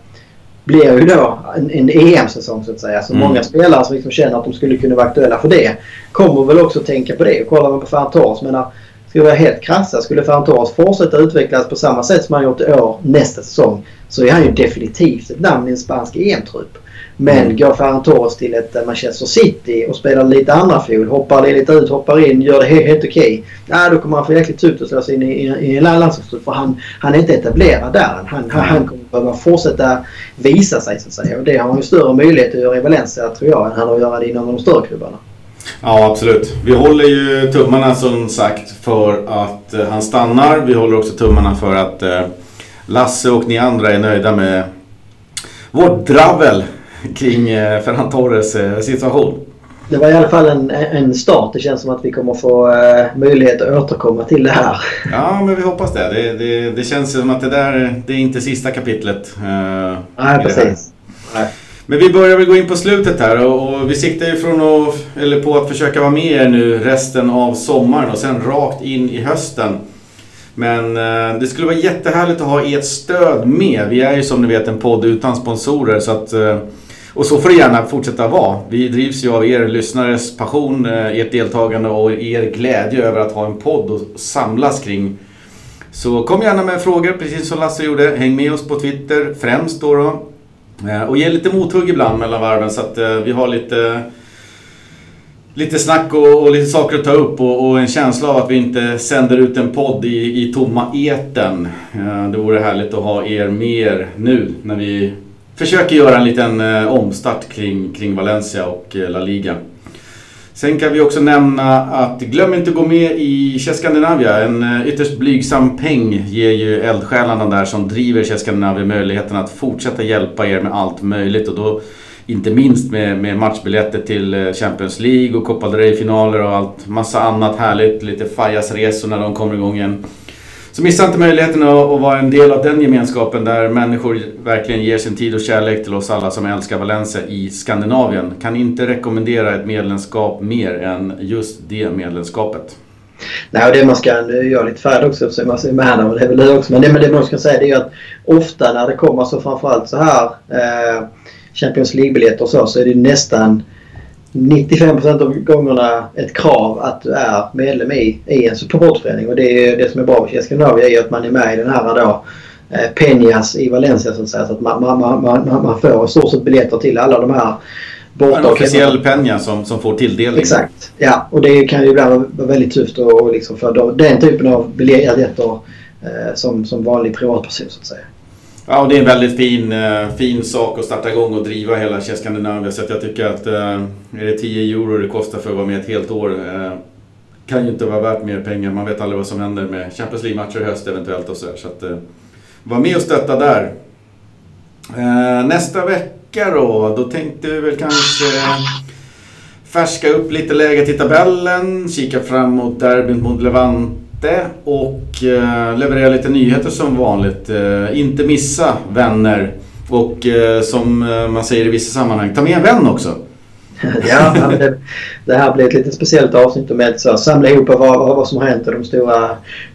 blir ju då en, en EM-säsong så att säga. Så mm. många spelare som liksom känner att de skulle kunna vara aktuella för det kommer väl också tänka på det. Och kollar man på Ferran Torres, menar Ska vi vara helt krassa, skulle Ferran Torres fortsätta utvecklas på samma sätt som han gjort i år nästa säsong så är han ju definitivt ett namn i en spansk EM-trupp. Men mm. går Ferran till ett eh, Manchester City och spelar lite andra fotboll, hoppar lite ut, hoppar in, gör det helt, helt okej. Okay. då kommer han få jäkligt tufft att slå sig in i, i, i en landslagstrupp för han, han är inte etablerad där än. Han, mm. han kommer behöva fortsätta visa sig så att säga. Och det har han ju större möjlighet att göra i Valencia tror jag än han har att göra det inom de större klubbarna. Ja, absolut. Vi håller ju tummarna som sagt för att eh, han stannar. Vi håller också tummarna för att eh, Lasse och ni andra är nöjda med vårt dravel kring eh, Ferran Torres situation. Det var i alla fall en, en start. Det känns som att vi kommer få möjlighet att återkomma till det här. Ja, men vi hoppas det. Det, det, det känns som att det där det är inte sista kapitlet. Nej, precis. Nej. Men vi börjar väl gå in på slutet här och vi siktar ju från att, eller på att försöka vara med er nu resten av sommaren och sen rakt in i hösten. Men eh, det skulle vara jättehärligt att ha ert stöd med. Vi är ju som ni vet en podd utan sponsorer. Så att, eh, och så får det gärna fortsätta vara. Vi drivs ju av er lyssnares passion, eh, ert deltagande och er glädje över att ha en podd och samlas kring Så kom gärna med frågor, precis som Lasse gjorde. Häng med oss på Twitter, främst då. då. Eh, och ger lite mothugg ibland mellan varven så att eh, vi har lite, lite snack och, och lite saker att ta upp och, och, en känsla av att vi inte sänder ut en podd i, i tomma eten. Eh, det vore härligt att ha er med nu när vi försöker göra en liten omstart kring, kring Valencia och La Liga. Sen kan vi också nämna att glöm inte att gå med i Chess Scandinavia. En eh, ytterst blygsam peng ger ju eldsjälarna där som driver Chess Scandinavia möjligheten att fortsätta hjälpa er med allt möjligt. Och då inte minst med, med matchbiljetter till eh, Champions League och Copa del Rey-finaler och allt. Massa annat härligt. Lite Fajas-resor när de kommer igång igen. Så missa inte möjligheten att, vara en del av den gemenskapen där människor verkligen ger sin tid och kärlek till oss alla som älskar Valencia i Skandinavien. Kan inte rekommendera ett medlemskap mer än just det medlemskapet. Nej, och det man ska, jag är lite färdig också så man är med här och det är väl du också. Men det, men det man ska säga det är ju att ofta när det kommer så framförallt så här eh, Champions League-biljetter och så, så är det nästan 95% av gångerna ett krav att du är medlem i, i en supportförening. Och det är det som är bra med Skandinavien är ju att man är med i den här då, eh, Peñas i Valencia så att säga. Så att man, man, man, man, får i stort sett biljetter till alla de här borta. En officiell penja som, som får tilldelning. Exakt. Ja, och det kan ju ibland vara väldigt tufft och liksom för då, den typen av biljetter eh, som, som vanlig privatperson så att säga. Ja, och det är en väldigt fin, eh, fin sak att starta igång och driva hela Chess Scandinavia. Så jag tycker att eh, är det 10 euro det kostar för att vara med ett helt år eh, kan ju inte vara värt mer pengar. Man vet aldrig vad som händer med Champions League-matcher i höst eventuellt och sådär. Så att var med och stötta där. Nästa vecka då, då tänkte vi väl kanske färska upp lite läget i tabellen, kika fram mot derbyn mot Levante inte och eh, leverera lite nyheter som vanligt. Eh, inte missa vänner och eh, som man säger i vissa sammanhang, ta med en vän också. (laughs) ja, det, det, här blir ett lite speciellt avsnitt med att samla ihop vad, vad, vad som har hänt och de stora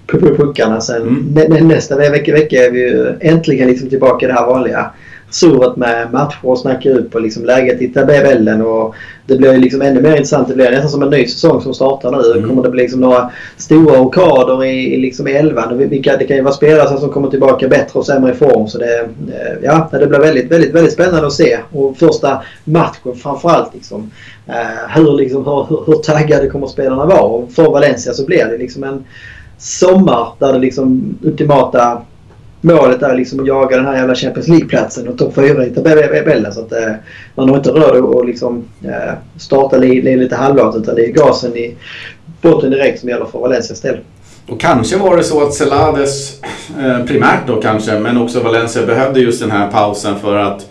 puckarna. Sen mm. nästa vecka, vecka är vi ju äntligen liksom tillbaka i det här vanliga surret med matcher och snacka ut på liksom läget i tabellen. Och det blir liksom ännu mer intressant. Det blir nästan som en ny säsong som startar nu. Mm. Kommer det bli liksom några stora orkader i, i, liksom i elvan. Vilka, det kan ju vara spelare som kommer tillbaka bättre och sämre i form. Så det, eh, ja, det blir väldigt, väldigt, väldigt spännande att se. Och första matchen framförallt. Liksom, eh, hur, liksom, hur, hur taggade kommer spelarna vara? Och för Valencia så blir det liksom en sommar där det liksom ultimata målet är liksom att jaga den här jävla Champions League-platsen och topp 4 i tabellen. Så att eh, man har inte råd att liksom, eh, starta li, li, lite halvlat utan det är gasen i botten direkt som gäller för Valencias del. Och kanske var det så att Celades, eh, primärt då kanske, men också Valencia behövde just den här pausen för att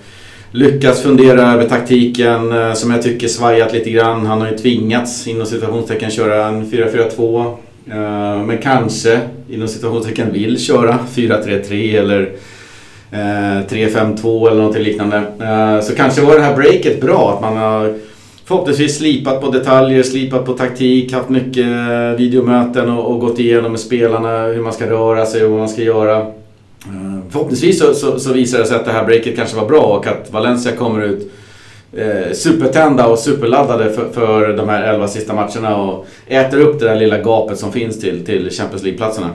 lyckas fundera över taktiken eh, som jag tycker svajat lite grann. Han har ju tvingats inom situationstecken köra en 4-4-2 Eh, men kanske inom situationstecken vill köra 4-3-3 eller eh, 3-5-2 eller något liknande. Eh, så kanske var det här breaket bra. Att man har förhoppningsvis slipat på detaljer, slipat på taktik, haft mycket videomöten och, och gått igenom med spelarna hur man ska röra sig och vad man ska göra. Förhoppningsvis så, så, så visar det sig att det här breaket kanske var bra och att Valencia kommer ut eh, supertända och superladdade för, för de här 11 sista matcherna och äter upp det där lilla gapet som finns till, till Champions League-platserna.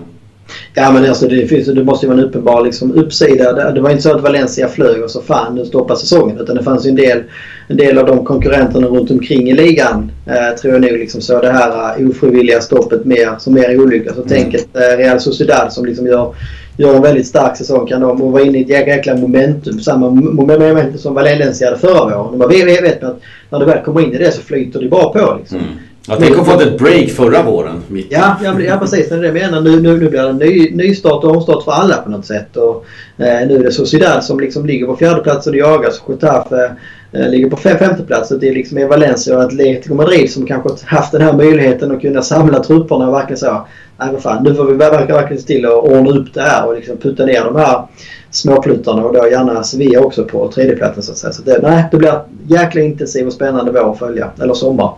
Ja men alltså det, finns, det måste ju vara en uppenbar liksom, uppsida. Det, det var inte så att Valencia flög och så fan nu stoppar säsongen. Utan det fanns ju en del, en del av de konkurrenterna runt omkring i ligan. Eh, tror jag nog liksom så det här uh, ofrivilliga stoppet mer, som mer olycka. Så mm. tänk ett uh, Real Sociedad som liksom gör gör en väldigt stark säsong kan de och vara inne i ett jäkla momentum. Samma momentum som Valencia hade förra våren. De vi vet att när du väl kommer in i det så flyter det bra på. Liksom. Mm. Ja, tänk att fått ett break förra våren. Ja, ja, ja, precis. Det är det jag menar. Nu, nu, nu blir det en ny, nystart och omstart för alla på något sätt. Och, eh, nu är det Sociedad som liksom ligger på fjärde plats och det jagas. Getafe Eh, ligger på femte plats. Det är liksom Valencia och Atletico Madrid som kanske haft den här möjligheten att kunna samla trupperna och verkligen så nej vad fan, nu får vi verkligen se till att ordna upp det här och liksom putta ner de här småpluttarna och då gärna Sevilla också på tredjeplatsen så att säga. Så det, nej, det blir jäkla intensiv och spännande vår att följa, eller sommar.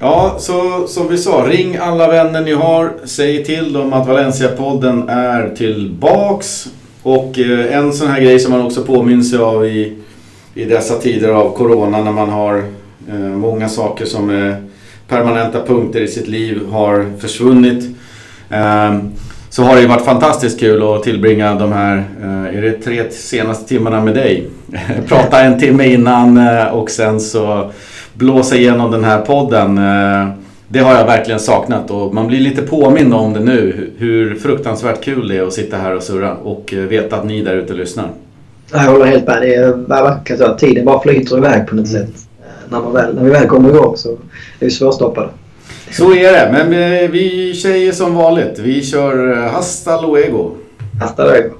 Ja, så som vi sa, ring alla vänner ni har. Säg till dem att Valencia-podden är tillbaks. Och eh, en sån här grej som man också påminner sig av i, i dessa tider av Corona när man har eh, många saker som är permanenta punkter i sitt liv har försvunnit. Ehm, så har det ju varit fantastiskt kul att tillbringa de här, eh, är det tre senaste timmarna med dig? (laughs) Prata en timme innan eh, och sen så blåsa igenom den här podden. Eh, det har jag verkligen saknat och man blir lite påmind om det nu. Hur fruktansvärt kul det är att sitta här och surra och eh, veta att ni där ute lyssnar. Jag håller helt med. Det är verkligen så att tiden bara flyter iväg på något mm. sätt. När, man väl, när vi väl kommer igång så är vi svårstoppade. Så är det, men vi säger som vanligt. Vi kör Hasta Luego. Hasta Luego.